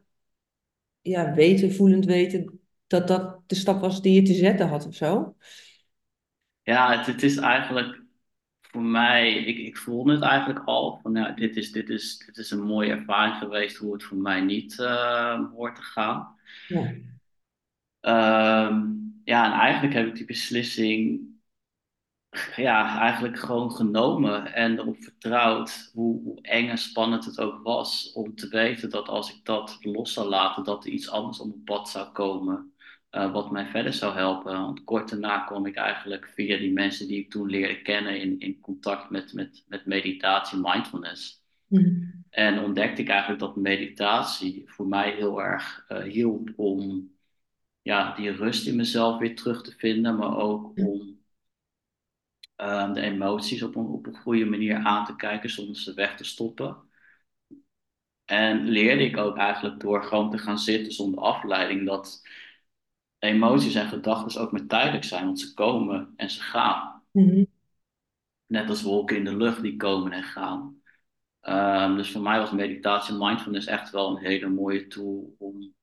ja, weten, voelend weten, dat dat de stap was die je te zetten had of zo. Ja, het, het is eigenlijk voor mij, ik, ik voelde het eigenlijk al. Van, ja, dit, is, dit, is, dit is een mooie ervaring geweest hoe het voor mij niet uh, hoort te gaan. Ja. Um, ja, en eigenlijk heb ik die beslissing ja, eigenlijk gewoon genomen en erop vertrouwd, hoe, hoe eng en spannend het ook was, om te weten dat als ik dat los zou laten, dat er iets anders op mijn pad zou komen. Uh, wat mij verder zou helpen. Want kort daarna kwam ik eigenlijk via die mensen die ik toen leerde kennen in, in contact met, met, met meditatie, mindfulness. Mm. En ontdekte ik eigenlijk dat meditatie voor mij heel erg uh, hielp om ja, die rust in mezelf weer terug te vinden, maar ook om uh, de emoties op een, op een goede manier aan te kijken zonder ze weg te stoppen. En leerde ik ook eigenlijk door gewoon te gaan zitten zonder afleiding dat emoties en gedachten ook maar tijdelijk zijn, want ze komen en ze gaan. Mm-hmm. Net als wolken in de lucht die komen en gaan. Um, dus voor mij was meditatie en mindfulness echt wel een hele mooie tool om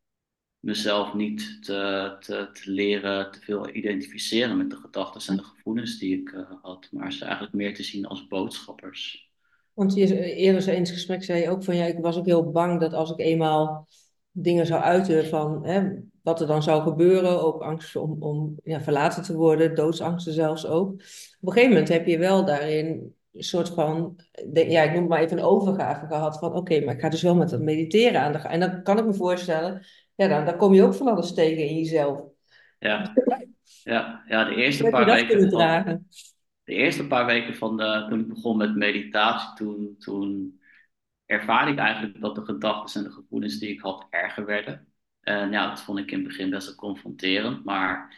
mezelf niet te, te, te leren te veel identificeren met de gedachten en de gevoelens die ik uh, had, maar ze eigenlijk meer te zien als boodschappers. Want eerder in het gesprek zei je ook van ja, ik was ook heel bang dat als ik eenmaal dingen zou uiten van hè, wat er dan zou gebeuren. Ook angst om, om ja, verlaten te worden, doodsangsten zelfs ook. Op een gegeven moment heb je wel daarin een soort van, ja, ik noem het maar even een overgave gehad van oké, maar ik ga dus wel met dat mediteren aan de gang. En dan kan ik me voorstellen, ja, dan, dan kom je ook van alles tegen in jezelf. Ja, ja, ja de eerste paar weken. Van, de eerste paar weken van de, toen ik begon met meditatie, toen, toen ervaarde ik eigenlijk dat de gedachten en de gevoelens die ik had erger werden. En ja, dat vond ik in het begin best wel confronterend. Maar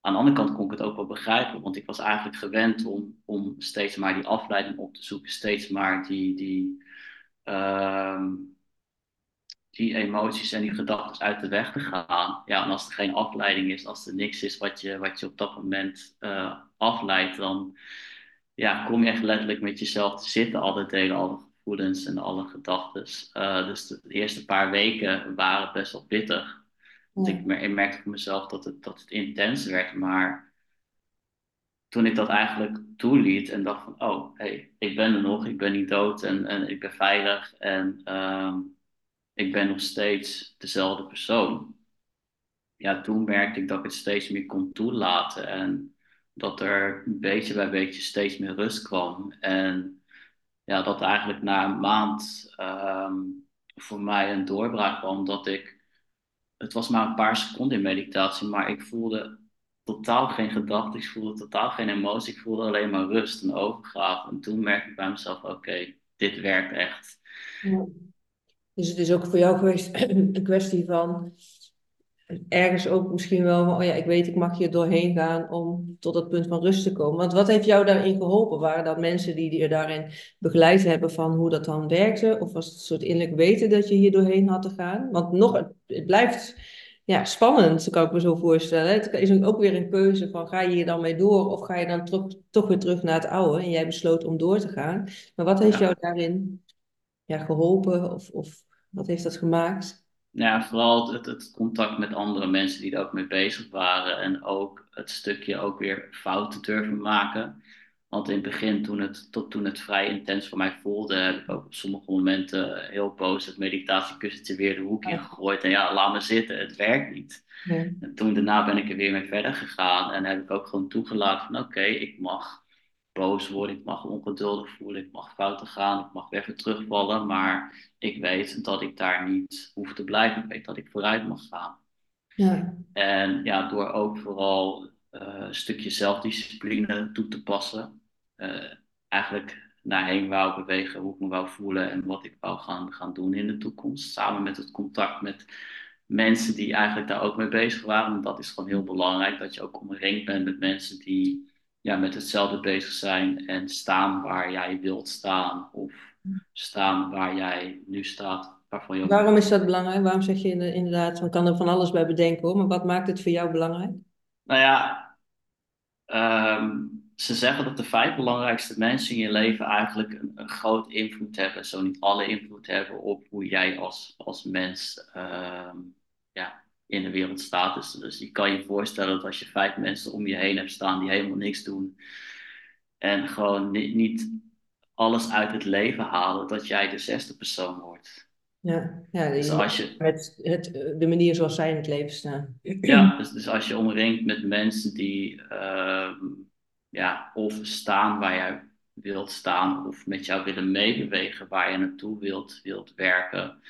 aan de andere kant kon ik het ook wel begrijpen. Want ik was eigenlijk gewend om, om steeds maar die afleiding op te zoeken. Steeds maar die, die, uh, die emoties en die gedachten uit de weg te gaan. Ja, en als er geen afleiding is, als er niks is wat je, wat je op dat moment uh, afleidt, dan ja, kom je echt letterlijk met jezelf te zitten, alle delen, alle gevoelens en alle gedachten. Uh, dus de, eerste paar weken waren best wel pittig. Want ik, ik merkte voor mezelf dat het, dat het intens werd. Maar toen ik dat eigenlijk toeliet en dacht van, oh, hey, ik ben er nog, ik ben niet dood en, en ik ben veilig en uh, ik ben nog steeds dezelfde persoon. Ja, toen merkte ik dat ik het steeds meer kon toelaten en dat er beetje bij beetje steeds meer rust kwam. En ja, dat eigenlijk na een maand um, voor mij een doorbraak kwam. Dat ik, het was maar een paar seconden in meditatie, maar ik voelde totaal geen gedachten, ik voelde totaal geen emotie, ik voelde alleen maar rust en overgave. En toen merkte ik bij mezelf, oké, dit werkt echt. Ja. Dus het is ook voor jou geweest een kwestie van ergens ook misschien wel van, oh ja, ik weet, ik mag hier doorheen gaan om tot dat punt van rust te komen. Want wat heeft jou daarin geholpen? Waren dat mensen die je daarin begeleid hebben van hoe dat dan werkte? Of was het een soort innerlijk weten dat je hier doorheen had te gaan? Want nog, het blijft ja, spannend, kan ik me zo voorstellen. Het is ook weer een keuze van ga je hier dan mee door of ga je dan toch, toch weer terug naar het oude en jij besloot om door te gaan. Maar wat heeft jou daarin ja, geholpen of, of wat heeft dat gemaakt? Ja, vooral het, het contact met andere mensen die er ook mee bezig waren. En ook het stukje ook weer fouten durven maken. Want in het begin, toen het, tot toen het vrij intens voor mij voelde, heb ik ook op sommige momenten heel boos het meditatiekussentje weer de hoek in gegooid. En ja, laat me zitten, het werkt niet. Ja. En toen daarna ben ik er weer mee verder gegaan. En heb ik ook gewoon toegelaten van oké, ik mag boos worden, ik mag ongeduldig voelen, ik mag fouten gaan, ik mag weer even terugvallen. Maar ik weet dat ik daar niet hoef te blijven. Ik weet dat ik vooruit mag gaan. Ja. En ja, door ook vooral eh, een stukje zelfdiscipline toe te passen. eh, eigenlijk naarheen wou bewegen, hoe ik me wou voelen en wat ik wou gaan, gaan doen in de toekomst. Samen met het contact met mensen die eigenlijk daar ook mee bezig waren. Want dat is gewoon heel belangrijk, dat je ook omringd bent met mensen die ja, met hetzelfde bezig zijn en staan waar jij wilt staan. Of staan waar jij nu staat, waarvan je Waarom is dat belangrijk? Waarom zeg je inde- inderdaad, man kan er van alles bij bedenken hoor, maar wat maakt het voor jou belangrijk? Nou ja, ehm, ze zeggen dat de vijf belangrijkste mensen in je leven eigenlijk een, een groot invloed hebben, zo niet alle invloed hebben op hoe jij als, als mens ehm, ja, in de wereld staat. Dus, dus je kan je voorstellen dat als je vijf mensen om je heen hebt staan die helemaal niks doen en gewoon niet, niet alles uit het leven halen, dat jij de zesde persoon wordt. Ja, ja Dus als je, het, de manier zoals zij in het leven staan. Ja, dus, dus als je omringt met mensen die ehm, ja, of staan waar jij wilt staan, of met jou willen meebewegen waar je naartoe wilt, wilt werken,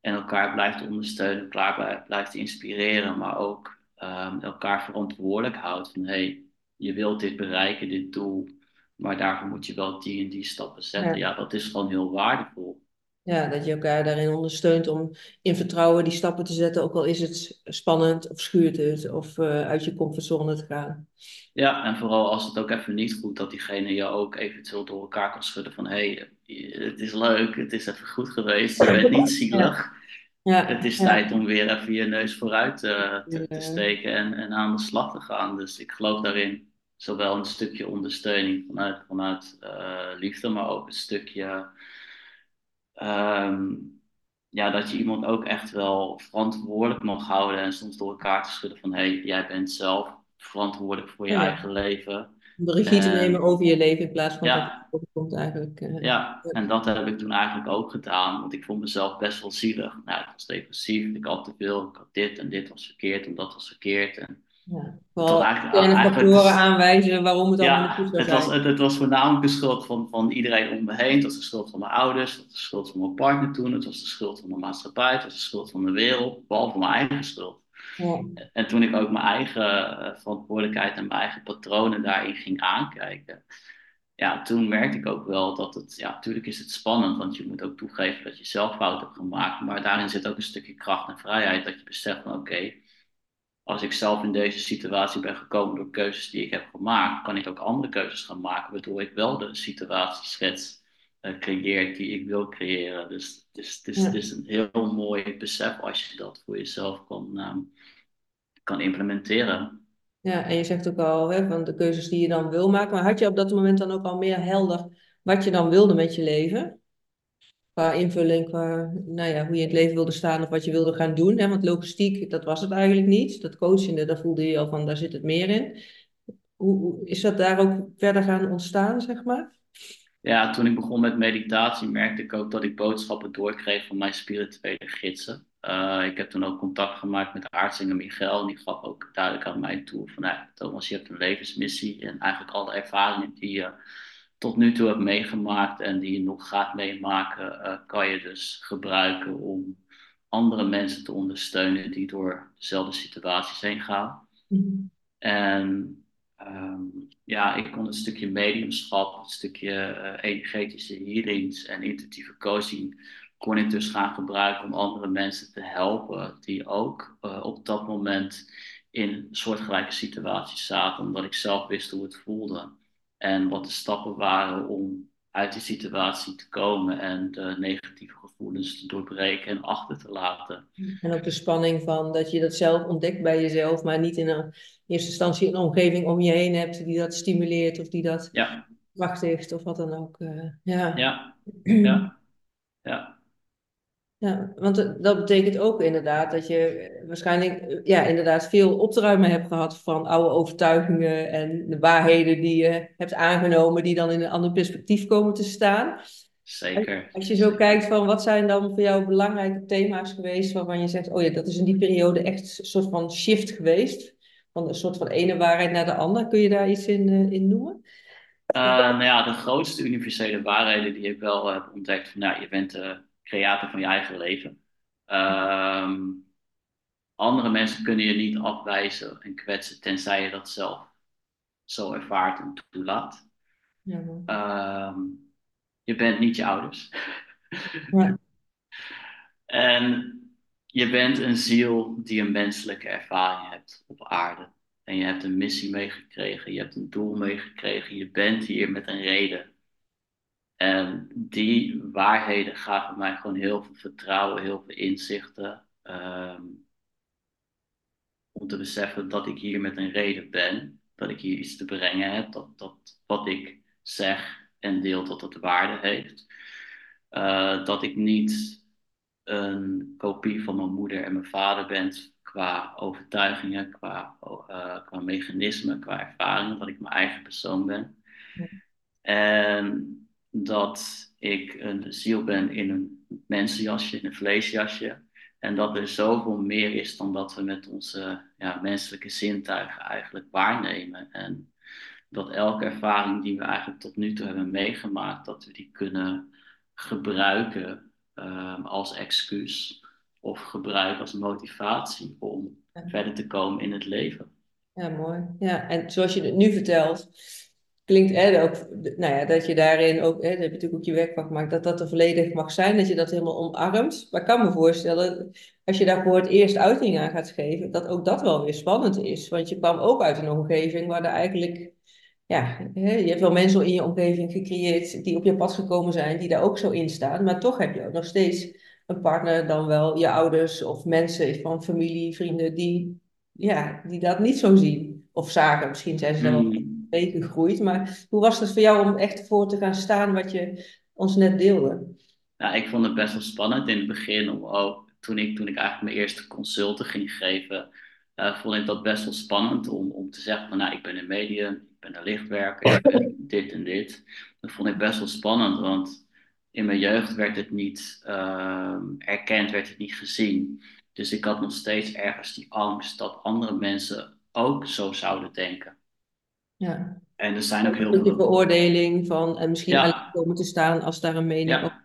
en elkaar blijft ondersteunen, elkaar blij- blijft inspireren, maar ook ehm, elkaar verantwoordelijk houdt van hey, je wilt dit bereiken, dit doel, maar daarvoor moet je wel die en die stappen zetten. Ja. Ja, dat is gewoon heel waardevol. Ja, dat je elkaar daarin ondersteunt om in vertrouwen die stappen te zetten, ook al is het spannend of schuurt het of eh, uit je comfortzone te gaan. Ja, en vooral als het ook even niet goed, dat diegene je ook eventueel door elkaar kan schudden van hé, hey, het is leuk, het is even goed geweest, je bent niet zielig. Ja, Het is ja. tijd om weer even je neus vooruit eh, te, steken en, en aan de slag te gaan. Dus ik geloof daarin zowel een stukje ondersteuning vanuit, vanuit eh, liefde, maar ook een stukje ehm, ja, dat je iemand ook echt wel verantwoordelijk mag houden en soms door elkaar te schudden van hé, hey, jij bent zelf verantwoordelijk voor je Ja. eigen leven. De regie te En- nemen over je leven in plaats van Ja. dat het komt eigenlijk. eh, Ja, en dat heb ik toen eigenlijk ook gedaan, want ik vond mezelf best wel zielig. Nou, ik was depressief, ik had te veel, ik had dit en dit was verkeerd en dat was verkeerd. En ja. Vooral eigenlijk- factoren aanwijzen waarom het allemaal niet ja, goed zou het was, het, het was voornamelijk de schuld van, van iedereen om me heen. Het was de schuld van mijn ouders, het was de schuld van mijn partner toen, het was de schuld van de maatschappij, het was de schuld van de wereld, behalve mijn eigen schuld. Ja. En toen ik ook mijn eigen eh, verantwoordelijkheid en mijn eigen patronen daarin ging aankijken, ja, toen merkte ik ook wel dat het, ja, natuurlijk is het spannend, want je moet ook toegeven dat je zelf fout hebt gemaakt, maar daarin zit ook een stukje kracht en vrijheid, dat je beseft van oké, als ik zelf in deze situatie ben gekomen door keuzes die ik heb gemaakt, kan ik ook andere keuzes gaan maken, waardoor ik wel de situatieschets eh creëer die ik wil creëren. Dus het is, is, Ja. is een heel mooi besef als je dat voor jezelf kan, ehm, kan implementeren. Ja, en je zegt ook al hè, van de keuzes die je dan wil maken. Maar had je op dat moment dan ook al meer helder wat je dan wilde met je leven? Invulling, qua nou ja, hoe je in het leven wilde staan of wat je wilde gaan doen. Hè? Want logistiek, dat was het eigenlijk niet. Dat coachende, daar voelde je al van, daar zit het meer in. Hoe, is dat daar ook verder gaan ontstaan, zeg maar? Ja, toen ik begon met meditatie merkte ik ook dat ik boodschappen doorkreeg van mijn spirituele gidsen. Eh, ik heb toen ook contact gemaakt met Aartsing en Miguel. En die gaf ook duidelijk aan mij toe van, nou, Thomas, je hebt een levensmissie. En eigenlijk alle ervaringen die je tot nu toe hebt meegemaakt en die je nog gaat meemaken, eh, kan je dus gebruiken om andere mensen te ondersteunen die door dezelfde situaties heen gaan. En ehm, ja, ik kon een stukje mediumschap, een stukje eh, energetische healings en intuïtieve coaching, kon ik dus gaan gebruiken om andere mensen te helpen die ook eh, op dat moment in soortgelijke situaties zaten, omdat ik zelf wist hoe het voelde en wat de stappen waren om uit die situatie te komen en de negatieve gevoelens te doorbreken en achter te laten. En ook de spanning van dat je dat zelf ontdekt bij jezelf, maar niet in een eerste instantie een omgeving om je heen hebt die dat stimuleert of die dat ja. krachtigt of wat dan ook. Uh, ja. Ja. ja. ja. Ja, want dat betekent ook inderdaad dat je waarschijnlijk ja, inderdaad veel op te ruimen hebt gehad van oude overtuigingen en de waarheden die je hebt aangenomen, die dan in een ander perspectief komen te staan. Zeker. Als je zo kijkt van wat zijn dan voor jou belangrijke thema's geweest waarvan je zegt, oh ja, dat is in die periode echt een soort van shift geweest. Van een soort van ene waarheid naar de andere. Kun je daar iets in, in noemen? Uh, nou ja, de grootste universele waarheden die ik wel heb ontdekt, van nou, je bent uh, creator van je eigen leven. Um, andere mensen kunnen je niet afwijzen en kwetsen, tenzij je dat zelf zo ervaart en toelaat. Ja, um, je bent niet je ouders. Ja. en je bent een ziel die een menselijke ervaring hebt op aarde. En je hebt een missie meegekregen, je hebt een doel meegekregen, je bent hier met een reden. En die waarheden gaven mij gewoon heel veel vertrouwen, heel veel inzichten. Um, om te beseffen dat ik hier met een reden ben, dat ik hier iets te brengen heb, dat, dat wat ik zeg en deel dat het waarde heeft. Uh, dat ik niet een kopie van mijn moeder en mijn vader ben qua overtuigingen, qua, uh, qua mechanismen, qua ervaringen, dat ik mijn eigen persoon ben. En dat ik een ziel ben in een mensenjasje, in een vleesjasje. En dat er zoveel meer is dan dat we met onze ja, menselijke zintuigen eigenlijk waarnemen. En dat elke ervaring die we eigenlijk tot nu toe hebben meegemaakt, dat we die kunnen gebruiken um, als excuus of gebruiken als motivatie om verder te komen in het leven. Ja, mooi. Ja, en zoals je het nu vertelt, klinkt hè, ook, nou ja, dat je daarin ook, hè, dat heb je natuurlijk ook je werk van gemaakt, dat dat er volledig mag zijn, dat je dat helemaal omarmt. Maar ik kan me voorstellen, als je daar voor het eerst uiting aan gaat geven, dat ook dat wel weer spannend is. Want je kwam ook uit een omgeving waar er eigenlijk ja, je hebt wel mensen in je omgeving gecreëerd die op je pad gekomen zijn, die daar ook zo in staan. Maar toch heb je ook nog steeds een partner, dan wel je ouders of mensen van familie, vrienden, die, ja, die dat niet zo zien of zagen. Misschien zijn ze daar wel. Mee gegroeid. Maar hoe was het voor jou om echt voor te gaan staan wat je ons net deelde? Ja, ik vond het best wel spannend in het begin. Om ook, toen, ik, toen ik eigenlijk mijn eerste consulten ging geven, uh, vond ik dat best wel spannend om, om te zeggen van nou, ik ben een medium, ben een lichtwerker, ik ben dit en dit. Dat vond ik best wel spannend, want in mijn jeugd werd het niet uh, erkend, werd het niet gezien. Dus ik had nog steeds ergens die angst dat andere mensen ook zo zouden denken. Ja. En er zijn ook heel veel... De beoordeling van, en misschien ja. komen te staan als daar een mening ja.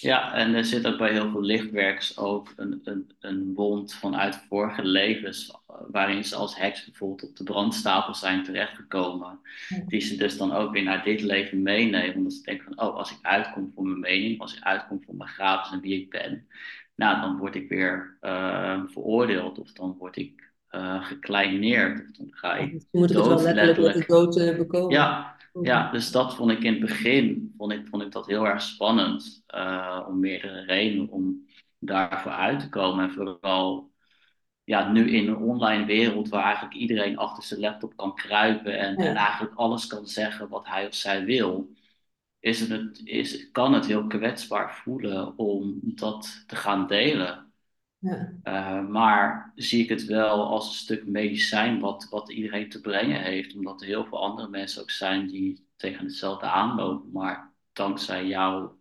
Ja, en er zit ook bij heel veel lichtwerkers ook een, een, een wond vanuit vorige levens, waarin ze als heks bijvoorbeeld op de brandstapel zijn terechtgekomen. Die ze dus dan ook weer naar dit leven meenemen, omdat ze denken van, oh, als ik uitkom voor mijn mening, als ik uitkom voor mijn gratis en wie ik ben, nou, dan word ik weer uh, veroordeeld of dan word ik uh, gekleineerd. Of dan ga ik moet het wel letterlijk met de dood uh, bekomen. Ja, ja, dus dat vond ik in het begin vond ik, vond ik dat heel erg spannend. Uh, om meerdere redenen om daarvoor uit te komen. En vooral ja, nu in een online wereld waar eigenlijk iedereen achter zijn laptop kan kruipen en, en eigenlijk alles kan zeggen wat hij of zij wil. Is het, is, kan het heel kwetsbaar voelen om dat te gaan delen. Ja. Uh, maar zie ik het wel als een stuk medicijn wat, wat iedereen te brengen heeft. Omdat er heel veel andere mensen ook zijn die tegen hetzelfde aanlopen. Maar dankzij jouw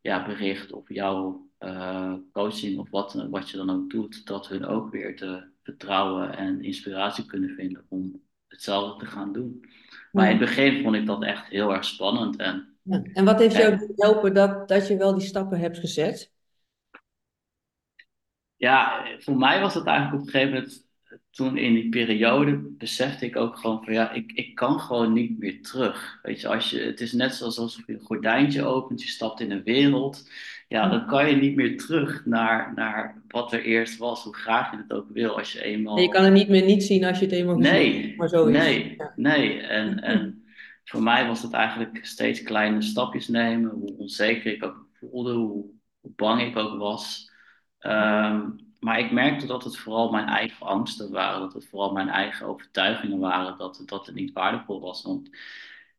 ja, bericht of jouw uh, coaching of wat, wat je dan ook doet, dat hun ook weer te vertrouwen en inspiratie kunnen vinden om hetzelfde te gaan doen. Maar in het begin vond ik dat echt heel erg spannend. En, ja. en wat heeft jou geholpen dat, dat je wel die stappen hebt gezet? Ja, voor mij was het eigenlijk op een gegeven moment, toen in die periode, besefte ik ook gewoon van ja, ik, ik kan gewoon niet meer terug. Weet je, als je, het is net zoals alsof je een gordijntje opent, je stapt in een wereld. Ja, dan kan je niet meer terug naar, naar wat er eerst was, hoe graag je het ook wil. Als je eenmaal. je kan het niet meer niet zien als je het eenmaal nee, ziet. Maar zo is nee, nee. En, en voor mij was het eigenlijk steeds kleine stapjes nemen, hoe onzeker ik ook voelde, hoe, hoe bang ik ook was. Ehm, maar ik merkte dat het vooral mijn eigen angsten waren, dat het vooral mijn eigen overtuigingen waren dat, dat het niet waardevol was. Want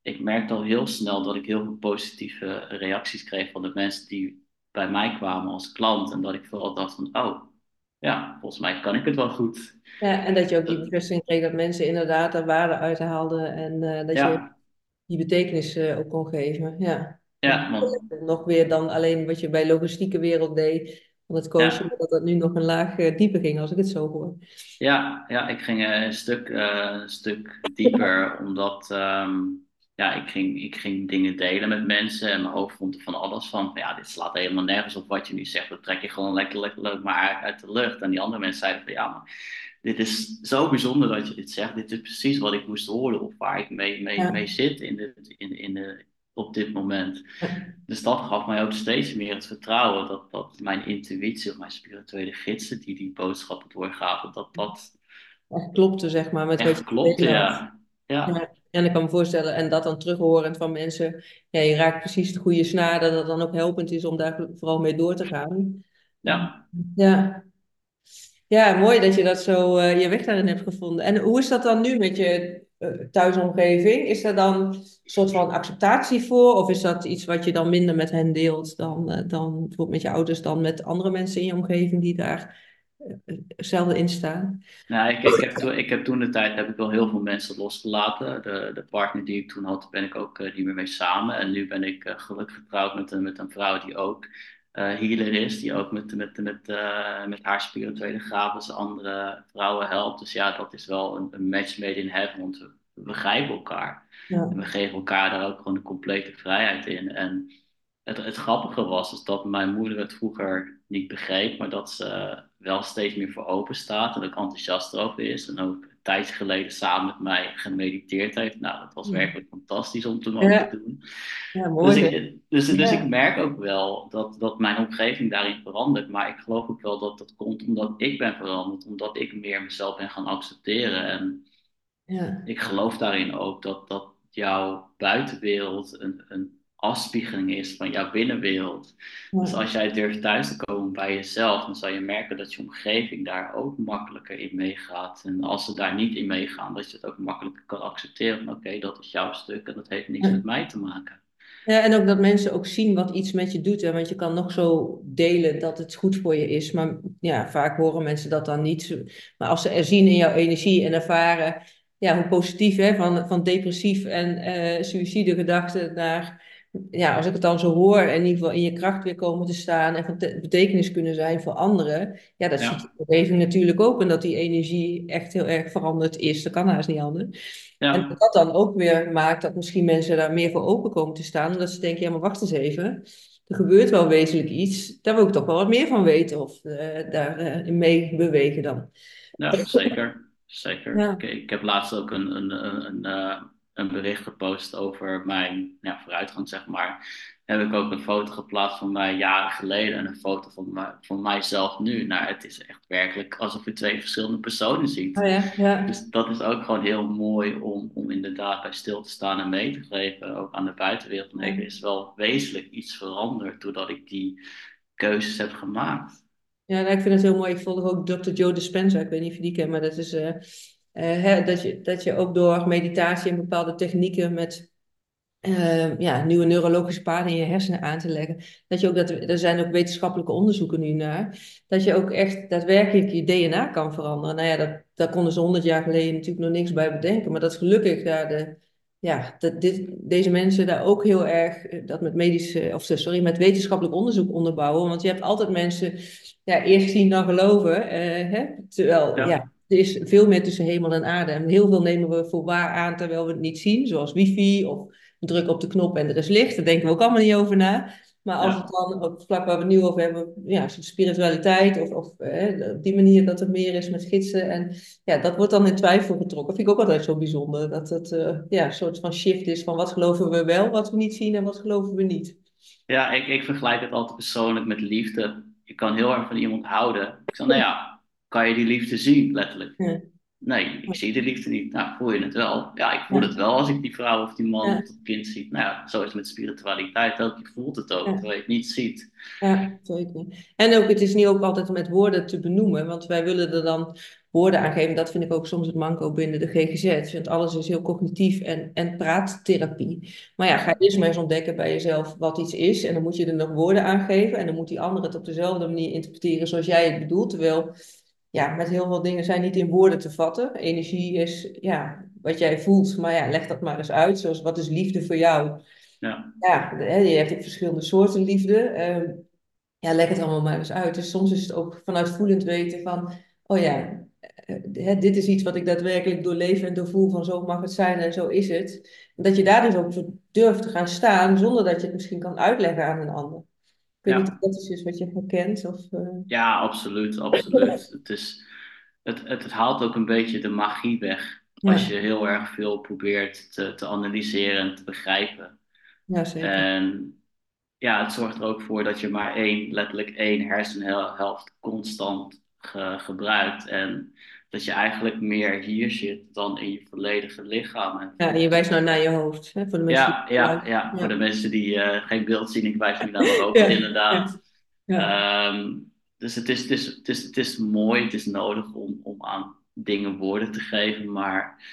ik merkte al heel snel dat ik heel veel positieve reacties kreeg van de mensen die bij mij kwamen als klant. En dat ik vooral dacht van, oh, ja, volgens mij kan ik het wel goed. Ja, en dat je ook die bevestiging kreeg dat mensen inderdaad daar waarde uithaalden en uh, dat ja. je die betekenis uh, ook kon geven. Ja. Ja, want... Nog weer dan alleen wat je bij logistieke wereld deed, het coachen, Ja. dat dat nu nog een laag uh, dieper ging, als ik het zo hoor. Ja, ja, ik ging een stuk, eh, een stuk dieper, omdat ehm, ja, ik ging, ik ging dingen delen met mensen en mijn hoofd vond er van alles van. Ja, dit slaat helemaal nergens op wat je nu zegt. Dat trek je gewoon lekker, lekker leuk maar uit, uit de lucht. En die andere mensen zeiden van ja, maar dit is zo bijzonder dat je dit zegt. Dit is precies wat ik moest horen of waar ik mee, mee, Ja. mee zit in de, in, in de, op dit moment. Dus dat gaf mij ook steeds meer het vertrouwen dat, dat mijn intuïtie of mijn spirituele gidsen die die boodschappen doorgaven, dat dat Echt klopte, zeg maar, met echt klopte, ja. Ja, Ja, en ik kan me voorstellen, en dat dan terughorend van mensen, ja, je raakt precies de goede snaar, dat het dan ook helpend is om daar vooral mee door te gaan. ja. Ja, ja mooi dat je dat zo eh, je weg daarin hebt gevonden. En hoe is dat dan nu met je thuisomgeving? Is er dan een soort van acceptatie voor, of is dat iets wat je dan minder met hen deelt dan, eh, dan bijvoorbeeld met je ouders, dan met andere mensen in je omgeving die daar eh, hetzelfde in staan? Nou, ik, ik, heb ik heb toen de tijd heb ik wel heel veel mensen losgelaten. De, de partner die ik toen had, ben ik ook eh, niet meer mee samen. En nu ben ik eh, gelukkig getrouwd met een, met een vrouw die ook eh healer is. Die ook met, met, met, eh, met haar spirituele gaven andere vrouwen helpt. Dus ja, dat is wel een, een match made in heaven. Want we, begrijpen elkaar. Ja, En we geven elkaar daar ook gewoon de complete vrijheid in. En het, het grappige was is dat mijn moeder het vroeger niet begreep, maar dat ze wel steeds meer voor open staat en ook enthousiast over is. En ook tijdje geleden samen met mij gemediteerd heeft. Nou, dat was werkelijk fantastisch om te mogen Ja. doen. ja Dus, mooi. hè? ik, dus, dus Ja. ik merk ook wel dat, dat mijn omgeving daarin verandert. Maar ik geloof ook wel dat dat komt omdat ik ben veranderd, omdat ik meer mezelf ben gaan accepteren. En Ja. ik geloof daarin ook dat, dat jouw buitenwereld een, een afspiegeling is van jouw binnenwereld. Dus als jij durft thuis te komen bij jezelf, dan zal je merken dat je omgeving daar ook makkelijker in meegaat. En als ze daar niet in meegaan, dat je het ook makkelijker kan accepteren. Van oké, dat is jouw stuk en dat heeft niks Ja. met mij te maken. Ja, en ook dat mensen ook zien wat iets met je doet. Hè? Want je kan nog zo delen dat het goed voor je is. Maar ja, vaak horen mensen dat dan niet. Maar als ze er zien in jouw energie en ervaren ja, hoe positief, hè? Van, van depressief en eh suïcidegedachten naar, ja, als ik het dan zo hoor, in ieder geval in je kracht weer komen te staan en van te- betekenis kunnen zijn voor anderen. Ja, dat ziet de omgeving natuurlijk ook. En dat die energie echt heel erg veranderd is. Dat kan haast niet anders. En ja, dat dat dan ook weer maakt dat misschien mensen daar meer voor open komen te staan. Omdat ze denken, ja, maar wacht eens even. Er gebeurt wel wezenlijk iets. Daar wil ik toch wel wat meer van weten. Of daarin mee bewegen dan. ja, zeker. Zeker. Ja, Ik, ik heb laatst ook een, een, een, een, eh, een bericht gepost over mijn ja, vooruitgang, zeg maar. Heb ik ook een foto geplaatst van mij jaren geleden en een foto van, mij, van mijzelf nu. Nou, het is echt werkelijk alsof je twee verschillende personen ziet. oh ja, ja, Dus dat is ook gewoon heel mooi om, om inderdaad bij stil te staan en mee te geven, ook aan de buitenwereld. Hey, er is wel wezenlijk iets veranderd doordat ik die keuzes heb gemaakt. Ja, nou, ik vind het heel mooi. Ik volg ook Dr. Joe Dispenza. Ik weet niet of je die kent, maar dat is eh, hè, dat je, dat je ook door meditatie en bepaalde technieken met eh, ja, nieuwe neurologische paden in je hersenen aan te leggen. Dat je ook dat, er zijn ook wetenschappelijke onderzoeken nu naar. Dat je ook echt daadwerkelijk je DNA kan veranderen. Nou ja, dat, daar konden ze honderd jaar geleden natuurlijk nog niks bij bedenken. Maar dat is gelukkig daar de, ja, dat dit, deze mensen daar ook heel erg eh, dat met medische, of sorry, met wetenschappelijk onderzoek onderbouwen. Want je hebt altijd mensen, ja, eerst zien dan geloven. eh, hè? Terwijl, Ja, ja, er is veel meer tussen hemel en aarde. En heel veel nemen we voor waar aan terwijl we het niet zien. Zoals wifi of druk op de knop en er is licht. Daar denken we ook allemaal niet over na. Maar als het ja, dan op het vlak waar we het nu over hebben, ja, spiritualiteit of, of eh, op die manier dat er meer is met gidsen. En ja, dat wordt dan in twijfel getrokken. Vind ik ook altijd zo bijzonder. Dat het eh, ja, een soort van shift is van wat geloven we wel, wat we niet zien en wat geloven we niet. ja ik, ik vergelijk het altijd persoonlijk met liefde. Je kan heel erg van iemand houden. Ik zeg, nou ja, kan je die liefde zien, letterlijk. Ja, Nee, ik zie de liefde niet. Nou, voel je het wel? Ja, ik voel Ja, het wel als ik die vrouw of die man ja, of dat kind zie. Nou ja, zo is het met spiritualiteit ook. Je voelt het ook, terwijl je het niet ziet. Ja, zeker. En ook, het is niet ook altijd met woorden te benoemen, want wij willen er dan woorden aan geven. Dat vind ik ook soms het manco binnen de GGZ. Want alles is heel cognitief en, en praattherapie. Maar ja, ga eerst maar eens ontdekken bij jezelf wat iets is. En dan moet je er nog woorden aan geven. En dan moet die ander het op dezelfde manier interpreteren zoals jij het bedoelt. Terwijl, ja, met heel veel dingen zijn niet in woorden te vatten. Energie is, ja, wat jij voelt. Maar ja, leg dat maar eens uit. Zoals, wat is liefde voor jou? Ja, Ja, je hebt ook verschillende soorten liefde. Ehm, ja, leg het allemaal maar eens uit. Dus soms is het ook vanuit voelend weten van, oh ja, eh, dit is iets wat ik daadwerkelijk doorleef en doorvoel van zo mag het zijn en zo is het. En dat je daar dus ook voor durft te gaan staan zonder dat je het misschien kan uitleggen aan een ander. Ik weet niet of ja. dat iets is wat je herkent of... eh, Ja, absoluut, absoluut. Het is, het, het, het haalt ook een beetje de magie weg. Als je heel erg veel probeert te, te analyseren en te begrijpen. ja, zeker. En ja, het zorgt er ook voor dat je maar één, letterlijk één hersenhelft constant ge- gebruikt. En dat je eigenlijk meer hier zit dan in je volledige lichaam. Ja, en je wijst nou naar je hoofd, hè, voor de mensen die ja, het ja, ja, voor de mensen die eh, geen beeld zien, ik wijs nu naar mijn hoofd, inderdaad. Ehm, dus het is, het is, het is, het is mooi, het is nodig om, om aan dingen woorden te geven, maar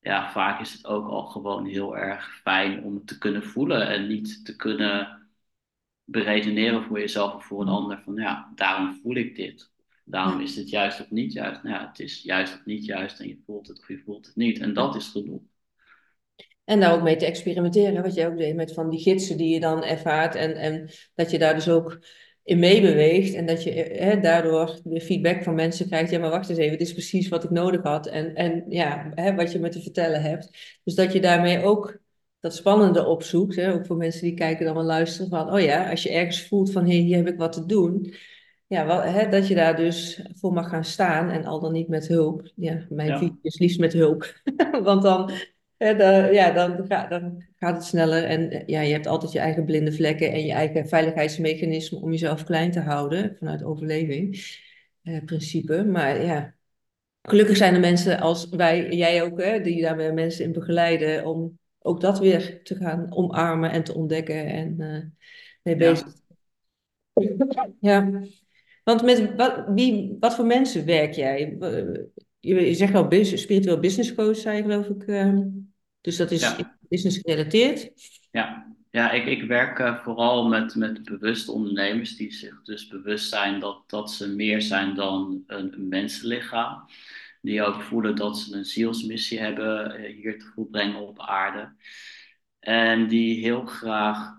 ja, vaak is het ook al gewoon heel erg fijn om het te kunnen voelen en niet te kunnen beredeneren voor jezelf of voor een ander van ja, daarom voel ik dit. Daarom is het juist of niet juist. Nou ja, het is juist of niet juist en je voelt het of je voelt het niet. En dat is genoeg. En daar ook mee te experimenteren, wat jij ook deed met van die gidsen die je dan ervaart. En, en dat je daar dus ook in meebeweegt. En dat je hè, daardoor weer feedback van mensen krijgt. Ja, maar wacht eens even, dit is precies wat ik nodig had. En, en ja, hè, wat je me te vertellen hebt. Dus dat je daarmee ook dat spannende opzoekt. Hè, ook voor mensen die kijken dan wel luisteren. Van, oh ja, als je ergens voelt van, hé, hey, hier heb ik wat te doen. Ja, wel, hè, dat je daar dus voor mag gaan staan. En al dan niet met hulp. Ja, mijn Ja, visie is liefst met hulp. Want dan Hè, dan, ja, dan, ga- dan gaat het sneller en ja, je hebt altijd je eigen blinde vlekken en je eigen veiligheidsmechanisme om jezelf klein te houden vanuit overleving, eh, principe. Maar ja, gelukkig zijn er mensen als wij, jij ook, hè, die daar weer mensen in begeleiden om ook dat weer te gaan omarmen en te ontdekken en eh, mee bezig. ja, Ja, want met wat, wie, wat voor mensen werk jij? Je, zegt wel bus- spiritueel business coach, zei je geloof ik. eh, dus dat is ja. business gerelateerd. Ja, ja ik, ik werk eh, vooral met, met bewuste ondernemers die zich dus bewust zijn dat, dat ze meer zijn dan een, een mensenlichaam. Die ook voelen dat ze een zielsmissie hebben eh, hier te volbrengen op aarde. En die heel graag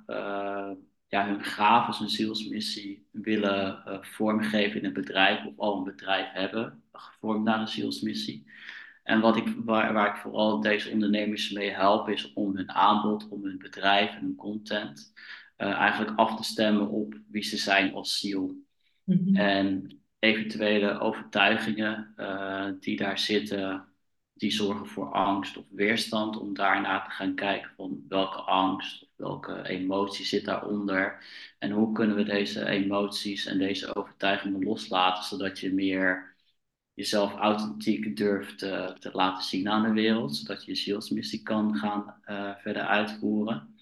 ja, hun gaven, hun zielsmissie willen eh, vormgeven in een bedrijf of al een bedrijf hebben, gevormd naar een zielsmissie. En wat ik, waar, waar ik vooral deze ondernemers mee help, is om hun aanbod, om hun bedrijf en hun content eh, eigenlijk af te stemmen op wie ze zijn als ziel. Mhm. En eventuele overtuigingen uh, die daar zitten, die zorgen voor angst of weerstand, om daarna te gaan kijken van welke angst welke emotie zit daaronder. En hoe kunnen we deze emoties en deze overtuigingen loslaten, zodat je meer jezelf authentiek durft te, te laten zien aan de wereld, zodat je je zielsmissie kan gaan uh, verder uitvoeren.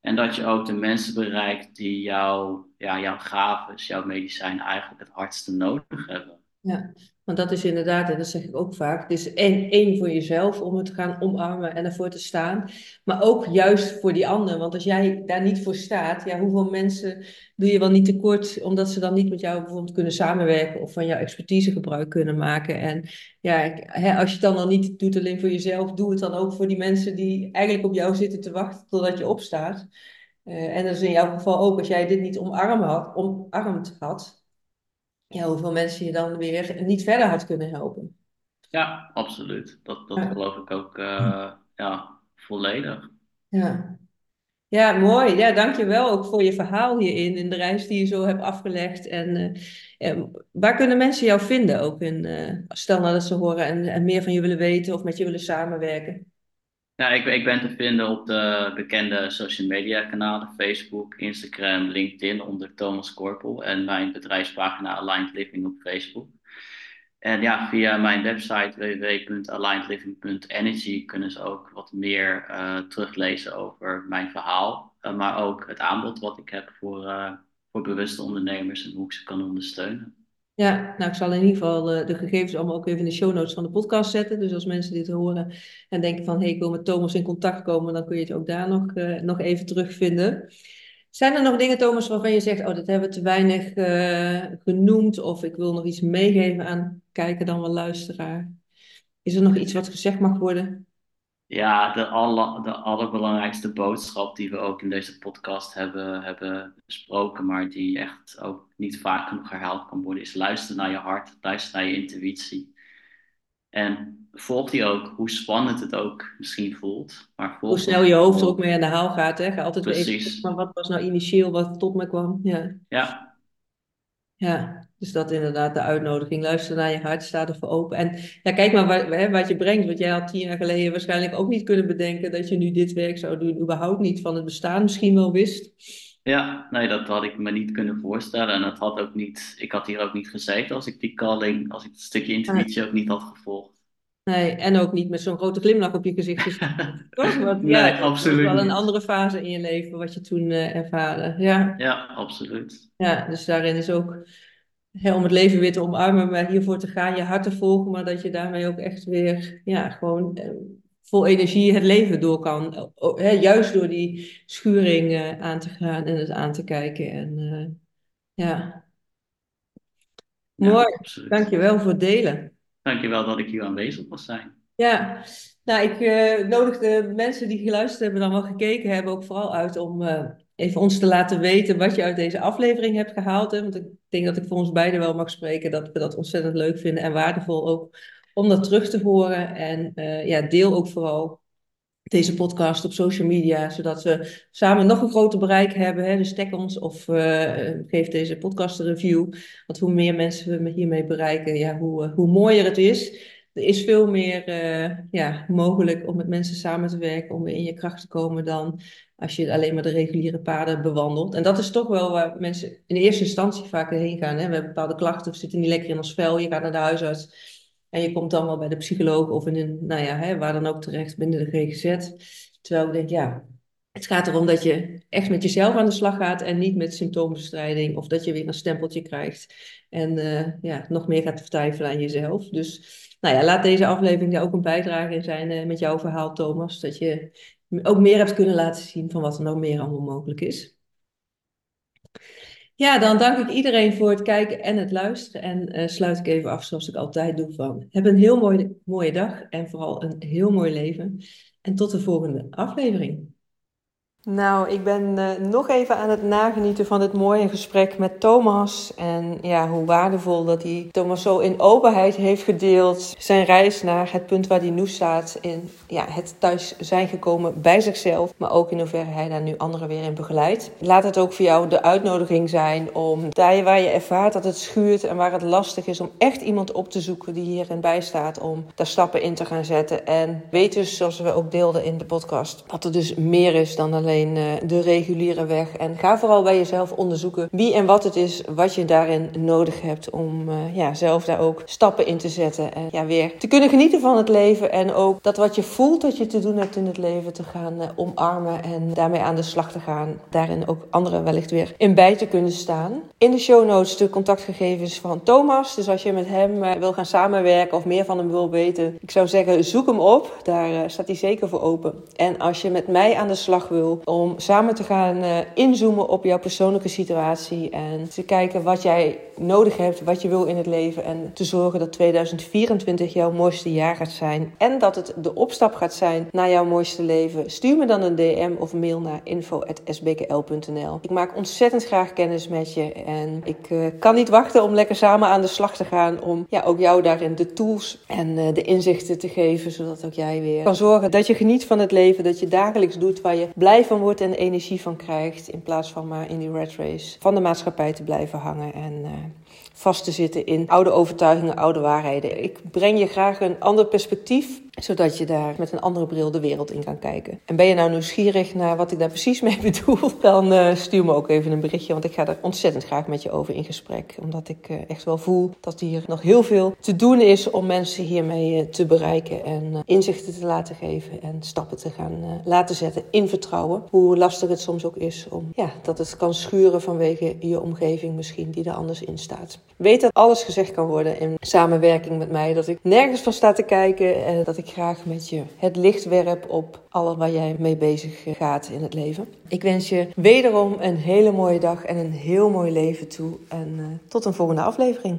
En dat je ook de mensen bereikt die jou, ja, jouw gaven, jouw medicijn eigenlijk het hardste nodig hebben. Ja, want dat is inderdaad, en dat zeg ik ook vaak, het is één, één voor jezelf om het te gaan omarmen en ervoor te staan, maar ook juist voor die ander. Want als jij daar niet voor staat, ja, hoeveel mensen doe je wel niet tekort, omdat ze dan niet met jou bijvoorbeeld kunnen samenwerken of van jouw expertise gebruik kunnen maken. En ja, als je het dan al niet doet alleen voor jezelf, doe het dan ook voor die mensen die eigenlijk op jou zitten te wachten totdat je opstaat. Uh, en dat is in jouw geval ook, als jij dit niet omarmd had, omarmd had ja, hoeveel mensen je dan weer niet verder had kunnen helpen. Ja, absoluut. Dat, dat Ja. geloof ik ook uh, ja, volledig. Ja. ja, mooi. Ja, dankjewel ook voor je verhaal hierin, in de reis die je zo hebt afgelegd. En uh, waar kunnen mensen jou vinden ook? In, uh, stel nou dat ze horen en, en meer van je willen weten of met je willen samenwerken. Ja, ik, ik ben te vinden op de bekende social media kanalen, Facebook, Instagram, LinkedIn onder Thomas Korpel en mijn bedrijfspagina Aligned Living op Facebook. En ja, via mijn website www.alignedliving.energy kunnen ze ook wat meer uh, teruglezen over mijn verhaal. Uh, maar ook het aanbod wat ik heb voor, uh, voor bewuste ondernemers en hoe ik ze kan ondersteunen. Ja, nou ik zal in ieder geval de gegevens allemaal ook even in de show notes van de podcast zetten. Dus als mensen dit horen en denken van hé, hey, ik wil met Thomas in contact komen, dan kun je het ook daar nog, nog even terugvinden. Zijn er nog dingen, Thomas, waarvan je zegt, oh, dat hebben we te weinig uh, genoemd, of ik wil nog iets meegeven aan kijker dan wel luisteraar? Is er nog iets wat gezegd mag worden? Ja, de, aller, de allerbelangrijkste boodschap die we ook in deze podcast hebben, hebben besproken, maar die echt ook niet vaak genoeg herhaald kan worden, is luister naar je hart, luister naar je intuïtie. En volg die ook, hoe spannend het ook misschien voelt. Maar hoe snel je hoofd er ook mee aan de haal gaat. Hè? Ga altijd Precies. weer even maar wat was nou initieel wat tot me kwam. Ja. ja. Ja, dus dat inderdaad de uitnodiging. Luister naar je hart, sta ervoor open. En ja, kijk maar wat, hè, wat je brengt. Want jij had tien jaar geleden waarschijnlijk ook niet kunnen bedenken dat je nu dit werk zou doen. Überhaupt niet van het bestaan misschien wel wist. Ja, nee, dat had ik me niet kunnen voorstellen. En dat had ook niet, ik had hier ook niet gezeten als ik die calling, als ik het stukje intuïtie ook niet had gevolgd. Nee, en ook niet met zo'n grote glimlach op je gezicht gestaan. Want, nee, ja, absoluut. Dat was wel een andere fase in je leven wat je toen uh, ervaarde. Ja. ja, absoluut. Ja, dus daarin is ook om het leven weer te omarmen, maar hiervoor te gaan, je hart te volgen, maar dat je daarmee ook echt weer, ja, gewoon eh, vol energie het leven door kan. Hè, juist door die schuring uh, aan te gaan en het aan te kijken. En ja. Mooi, dankjewel voor het delen. Dankjewel dat ik hier aanwezig was zijn. Ja, nou, ik uh, nodig de mensen die geluisterd hebben, dan wel gekeken hebben, ook vooral uit om uh, even ons te laten weten wat je uit deze aflevering hebt gehaald. Hè? Want ik denk dat ik voor ons beiden wel mag spreken dat we dat ontzettend leuk vinden en waardevol ook om dat terug te horen. En uh, ja, deel ook vooral deze podcast op social media, zodat we samen nog een groter bereik hebben. Hè? Dus tag ons of uh, geef deze podcast een review. Want hoe meer mensen we hiermee bereiken, ja, hoe, uh, hoe mooier het is. Er is veel meer uh, ja, mogelijk om met mensen samen te werken, om weer in je kracht te komen dan als je alleen maar de reguliere paden bewandelt. En dat is toch wel waar mensen in eerste instantie vaak heen gaan. Hè? We hebben bepaalde klachten, we zitten niet lekker in ons vel, je gaat naar de huisarts. En je komt dan wel bij de psycholoog of in een, nou ja, hè, waar dan ook terecht binnen de GGZ. Terwijl ik denk, ja, het gaat erom dat je echt met jezelf aan de slag gaat en niet met symptoombestrijding of dat je weer een stempeltje krijgt en uh, ja, nog meer gaat vertwijfelen aan jezelf. Dus nou ja, laat deze aflevering daar ook een bijdrage in zijn uh, met jouw verhaal, Thomas. Dat je ook meer hebt kunnen laten zien van wat er nog meer allemaal mogelijk is. Ja, dan dank ik iedereen voor het kijken en het luisteren. En uh, sluit ik even af zoals ik altijd doe van. Heb een heel mooie, mooie dag en vooral een heel mooi leven. En tot de volgende aflevering. Nou, ik ben uh, nog even aan het nagenieten van het mooie gesprek met Thomas. En ja, hoe waardevol dat hij Thomas zo in openheid heeft gedeeld. Zijn reis naar het punt waar hij nu staat. In ja, het thuis zijn gekomen bij zichzelf. Maar ook in hoeverre hij daar nu anderen weer in begeleidt. Laat het ook voor jou de uitnodiging zijn om daar waar je ervaart dat het schuurt. En waar het lastig is om echt iemand op te zoeken die hierin bijstaat. Om daar stappen in te gaan zetten. En weet dus, zoals we ook deelden in de podcast, dat er dus meer is dan alleen eh, de reguliere weg. En ga vooral bij jezelf onderzoeken wie en wat het is wat je daarin nodig hebt om uh, ja, zelf daar ook stappen in te zetten. En ja, weer te kunnen genieten van het leven. En ook dat wat je voelt dat je te doen hebt in het leven te gaan uh, omarmen en daarmee aan de slag te gaan. Daarin ook anderen wellicht weer in bij te kunnen staan. In de show notes de contactgegevens van Thomas. Dus als je met hem wil gaan samenwerken of meer van hem wil weten, ik zou zeggen zoek hem op. Daar staat hij zeker voor open. En als je met mij aan de slag wil, om samen te gaan uh, inzoomen op jouw persoonlijke situatie en te kijken wat jij nodig hebt, wat je wil in het leven en te zorgen dat 2024 jouw mooiste jaar gaat zijn en dat het de opstap gaat zijn naar jouw mooiste leven. Stuur me dan een DM of mail naar info@sbkl.nl. Ik maak ontzettend graag kennis met je en ik uh, kan niet wachten om lekker samen aan de slag te gaan om ja, ook jou daarin de tools en uh, de inzichten te geven, zodat ook jij weer kan zorgen dat je geniet van het leven, dat je dagelijks doet waar je blij van wordt en energie van krijgt. In plaats van maar in die red race van de maatschappij te blijven hangen en uh, vast te zitten in oude overtuigingen, oude waarheden. Ik breng je graag een ander perspectief zodat je daar met een andere bril de wereld in kan kijken. En ben je nou nieuwsgierig naar wat ik daar precies mee bedoel, dan uh, stuur me ook even een berichtje, want ik ga er ontzettend graag met je over in gesprek. Omdat ik uh, echt wel voel dat hier nog heel veel te doen is om mensen hiermee uh, te bereiken en inzichten te laten geven en stappen te gaan laten zetten in vertrouwen. Hoe lastig het soms ook is om ja, dat het kan schuren vanwege je omgeving misschien die er anders in staat. Weet dat alles gezegd kan worden in samenwerking met mij, dat ik nergens van sta te kijken en dat graag met je het licht werp op alles waar jij mee bezig gaat in het leven. Ik wens je wederom een hele mooie dag en een heel mooi leven toe. En uh, tot een volgende aflevering.